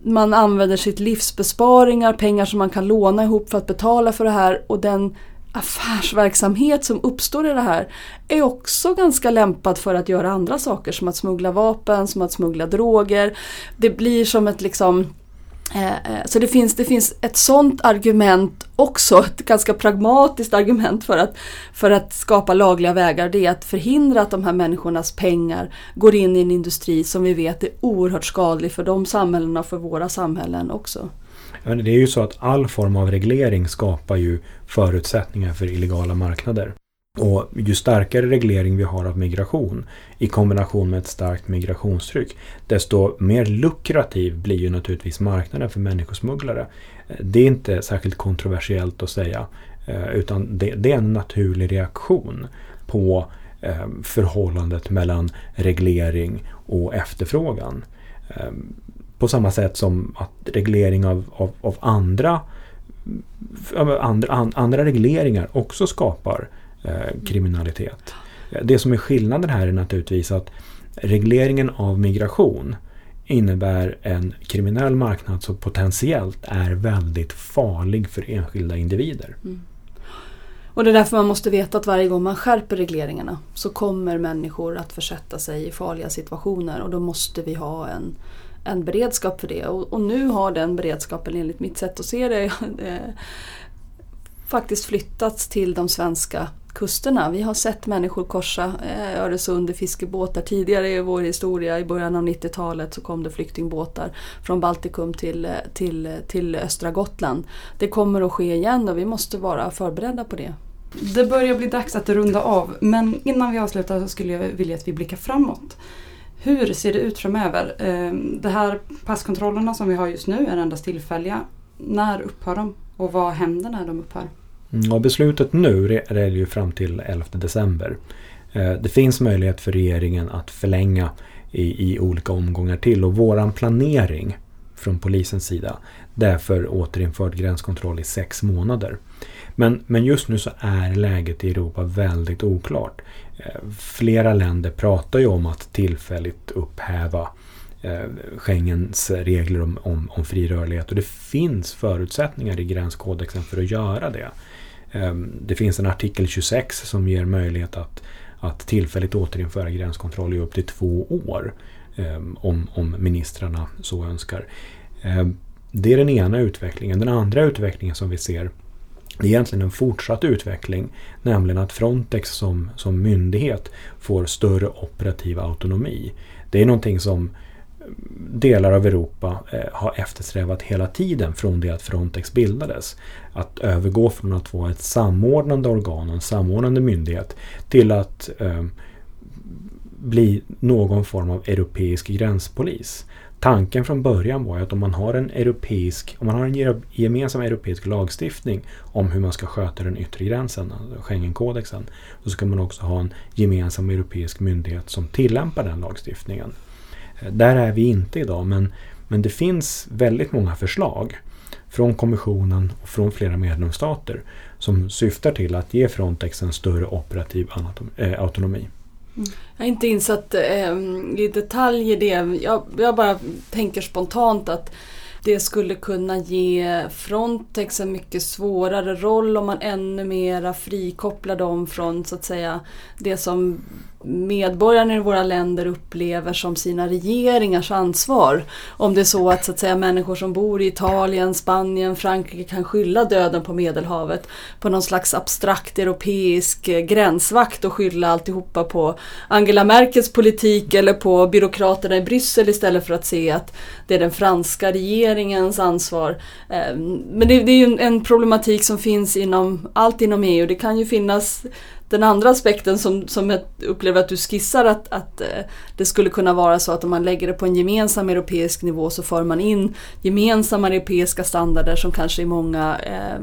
man använder sitt livsbesparingar, pengar som man kan låna ihop för att betala för det här och den affärsverksamhet som uppstår i det här är också ganska lämpad för att göra andra saker som att smuggla vapen, som att smuggla droger. Det blir som ett liksom Eh, eh, så det finns, det finns ett sånt argument också ett ganska pragmatiskt argument för att, för att skapa lagliga vägar. Det är att förhindra att de här människornas pengar går in i en industri som vi vet är oerhört skadlig för de samhällena och för våra samhällen också. Det är ju så att all form av reglering skapar ju förutsättningar för illegala marknader. Och ju starkare reglering vi har av migration i kombination med ett starkt migrationstryck desto mer lukrativ blir ju naturligtvis marknaden för människosmugglare. Det är inte särskilt kontroversiellt att säga eh, utan det, är en naturlig reaktion på eh, förhållandet mellan reglering och efterfrågan. Eh, på samma sätt som att reglering av, av, av andra, andra, andra regleringar också skapar Eh, kriminalitet. Det som är skillnaden här är naturligtvis att regleringen av migration innebär en kriminell marknad som potentiellt är väldigt farlig för enskilda individer. Mm. Och det är därför man måste veta att varje gång man skärper regleringarna så kommer människor att försätta sig i farliga situationer och då måste vi ha en, en beredskap för det. Och, och nu har den beredskapen enligt mitt sätt att se det eh, faktiskt flyttats till de svenska kusterna. Vi har sett människor korsa eh, Öresund i fiskebåtar. Tidigare i vår historia, i början av 90-talet, så kom det flyktingbåtar från Baltikum till, eh, till, eh, till östra Gotland. Det kommer att ske igen och vi måste vara förberedda på det. Det börjar bli dags att runda av men innan vi avslutar så skulle jag vilja att vi blickar framåt. Hur ser det ut framöver? Ehm, de här passkontrollerna som vi har just nu är endast tillfälliga. När upphör de och vad händer när de upphör? Mm, och beslutet nu gäller ju fram till 11 december. Eh, det finns möjlighet för regeringen att förlänga i, i olika omgångar till och våran planering från polisens sida det är för återinförd gränskontroll i sex månader. Men, men just nu så är läget i Europa väldigt oklart. Eh, flera länder pratar ju om att tillfälligt upphäva eh, Schengens regler om, om, om fri rörlighet och det finns förutsättningar i gränskodexen för att göra det. Ehm, det finns en artikel 26 som ger möjlighet att, att tillfälligt återinföra gränskontroll i upp till två år. Ehm, om, om ministrarna så önskar. Ehm, det är den ena utvecklingen. Den andra utvecklingen som vi ser är egentligen en fortsatt utveckling. Nämligen att Frontex som, som myndighet får större operativ autonomi. Det är någonting som delar av Europa eh, har eftersträvat hela tiden från det att Frontex bildades. Att övergå från att vara ett samordnande organ, en samordnande myndighet till att eh, bli någon form av europeisk gränspolis. Tanken från början var att om man har en europeisk, om man har en gemensam europeisk lagstiftning om hur man ska sköta den yttre gränsen, alltså Schengenkodexen, så ska man också ha en gemensam europeisk myndighet som tillämpar den lagstiftningen. Där är vi inte idag men, men det finns väldigt många förslag från kommissionen och från flera medlemsstater som syftar till att ge Frontex en större operativ eh, autonomi. Mm. Jag är inte insatt eh, i detalj i det. Jag, jag, bara tänker spontant att det skulle kunna ge Frontex en mycket svårare roll om man ännu mera frikopplar dem från så att säga det som medborgarna i våra länder upplever som sina regeringars ansvar. Om det är så att, så att säga, människor som bor i Italien, Spanien, Frankrike kan skylla döden på Medelhavet på någon slags abstrakt europeisk eh, gränsvakt och skylla alltihopa på Angela Merkels politik eller på byråkraterna i Bryssel istället för att se att det är den franska regeringens ansvar. Ehm, men det, är ju en problematik som finns inom allt inom EU. Det kan ju finnas den andra aspekten som, som jag upplever att du skissar att, att eh, det skulle kunna vara så att om man lägger det på en gemensam europeisk nivå så för man in gemensamma europeiska standarder som kanske i många eh,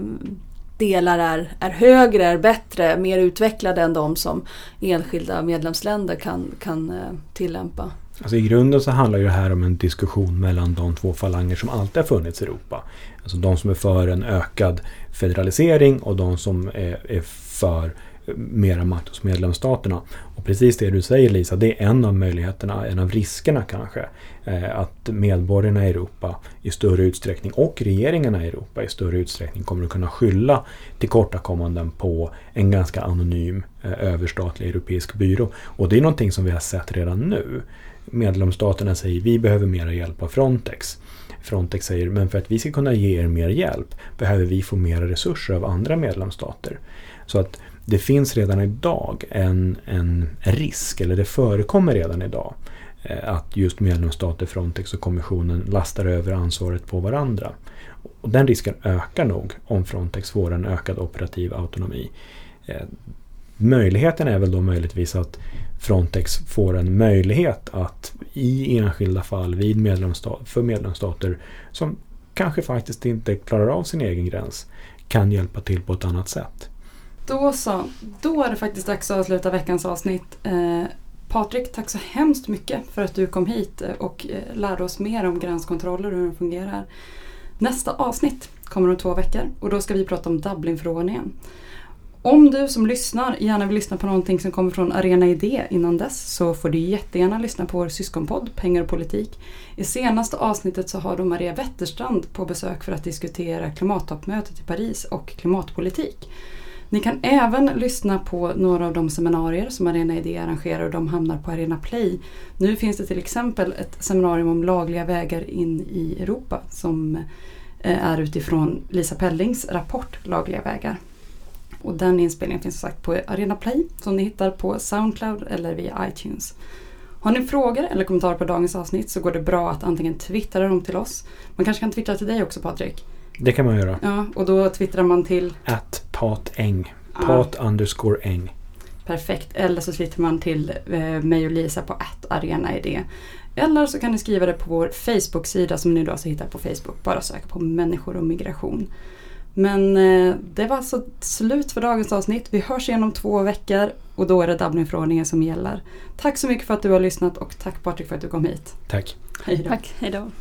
delar är, är högre, är bättre, mer utvecklade än de som enskilda medlemsländer kan, kan eh, tillämpa. Alltså I grunden så handlar det här om en diskussion mellan de två falanger som alltid har funnits i Europa. Alltså de som är för en ökad federalisering och de som är, är för mera makt hos medlemsstaterna. Och precis det du säger Lisa, det är en av möjligheterna, en av riskerna kanske. Eh, att medborgarna i Europa i större utsträckning och regeringarna i Europa i större utsträckning kommer att kunna skylla tillkortakommanden på en ganska anonym eh, överstatlig europeisk byrå. Och det är någonting som vi har sett redan nu. medlemsstaterna säger vi behöver mer hjälp av Frontex. Frontex säger men för att vi ska kunna ge er mer hjälp behöver vi få mer resurser av andra medlemsstater. Så att det finns redan idag en, en risk, eller det förekommer redan idag, eh, att just medlemsstater, Frontex och kommissionen lastar över ansvaret på varandra. Och den risken ökar nog om Frontex får en ökad operativ autonomi. Eh, möjligheten är väl då möjligtvis att Frontex får en möjlighet att i enskilda fall vid medlemsstat, för medlemsstater som kanske faktiskt inte klarar av sin egen gräns kan hjälpa till på ett annat sätt. Då så, då är det faktiskt dags att avsluta veckans avsnitt. Eh, Patrik, tack så hemskt mycket för att du kom hit eh, och eh, lärde oss mer om gränskontroller och hur de fungerar. Nästa avsnitt kommer om två veckor och då ska vi prata om Dublinförordningen. Om du som lyssnar gärna vill lyssna på någonting som kommer från Arena Idé innan dess så får du jättegärna lyssna på vår syskonpodd Pengar och politik. I senaste avsnittet så har du Maria Wetterstrand på besök för att diskutera klimattoppmötet i Paris och klimatpolitik. Ni kan även lyssna på några av de seminarier som Arena Idé arrangerar och de hamnar på Arena Play. Nu finns det till exempel ett seminarium om lagliga vägar in i Europa som eh, är utifrån Lisa Pellings rapport Lagliga vägar. Och den inspelningen finns som sagt på Arena Play som ni hittar på Soundcloud eller via iTunes. Har ni frågor eller kommentarer på dagens avsnitt så går det bra att antingen twittra dem till oss. Man kanske kan twittra till dig också Patrik? Det kan man göra. Ja, och då twittrar man till? Att patäng. Pat ah. underscore äng. Perfekt. Eller så twittrar man till eh, mig och Lisa på att arenaid. Eller så kan ni skriva det på vår Facebook-sida som ni då alltså hittar på Facebook. Bara söka på människor och migration. Men eh, det var alltså slut för dagens avsnitt. Vi hörs igen om två veckor och då är det Dublinförordningen som gäller. Tack så mycket för att du har lyssnat och tack Patrik för att du kom hit. Tack. Hej då. Tack, hej då.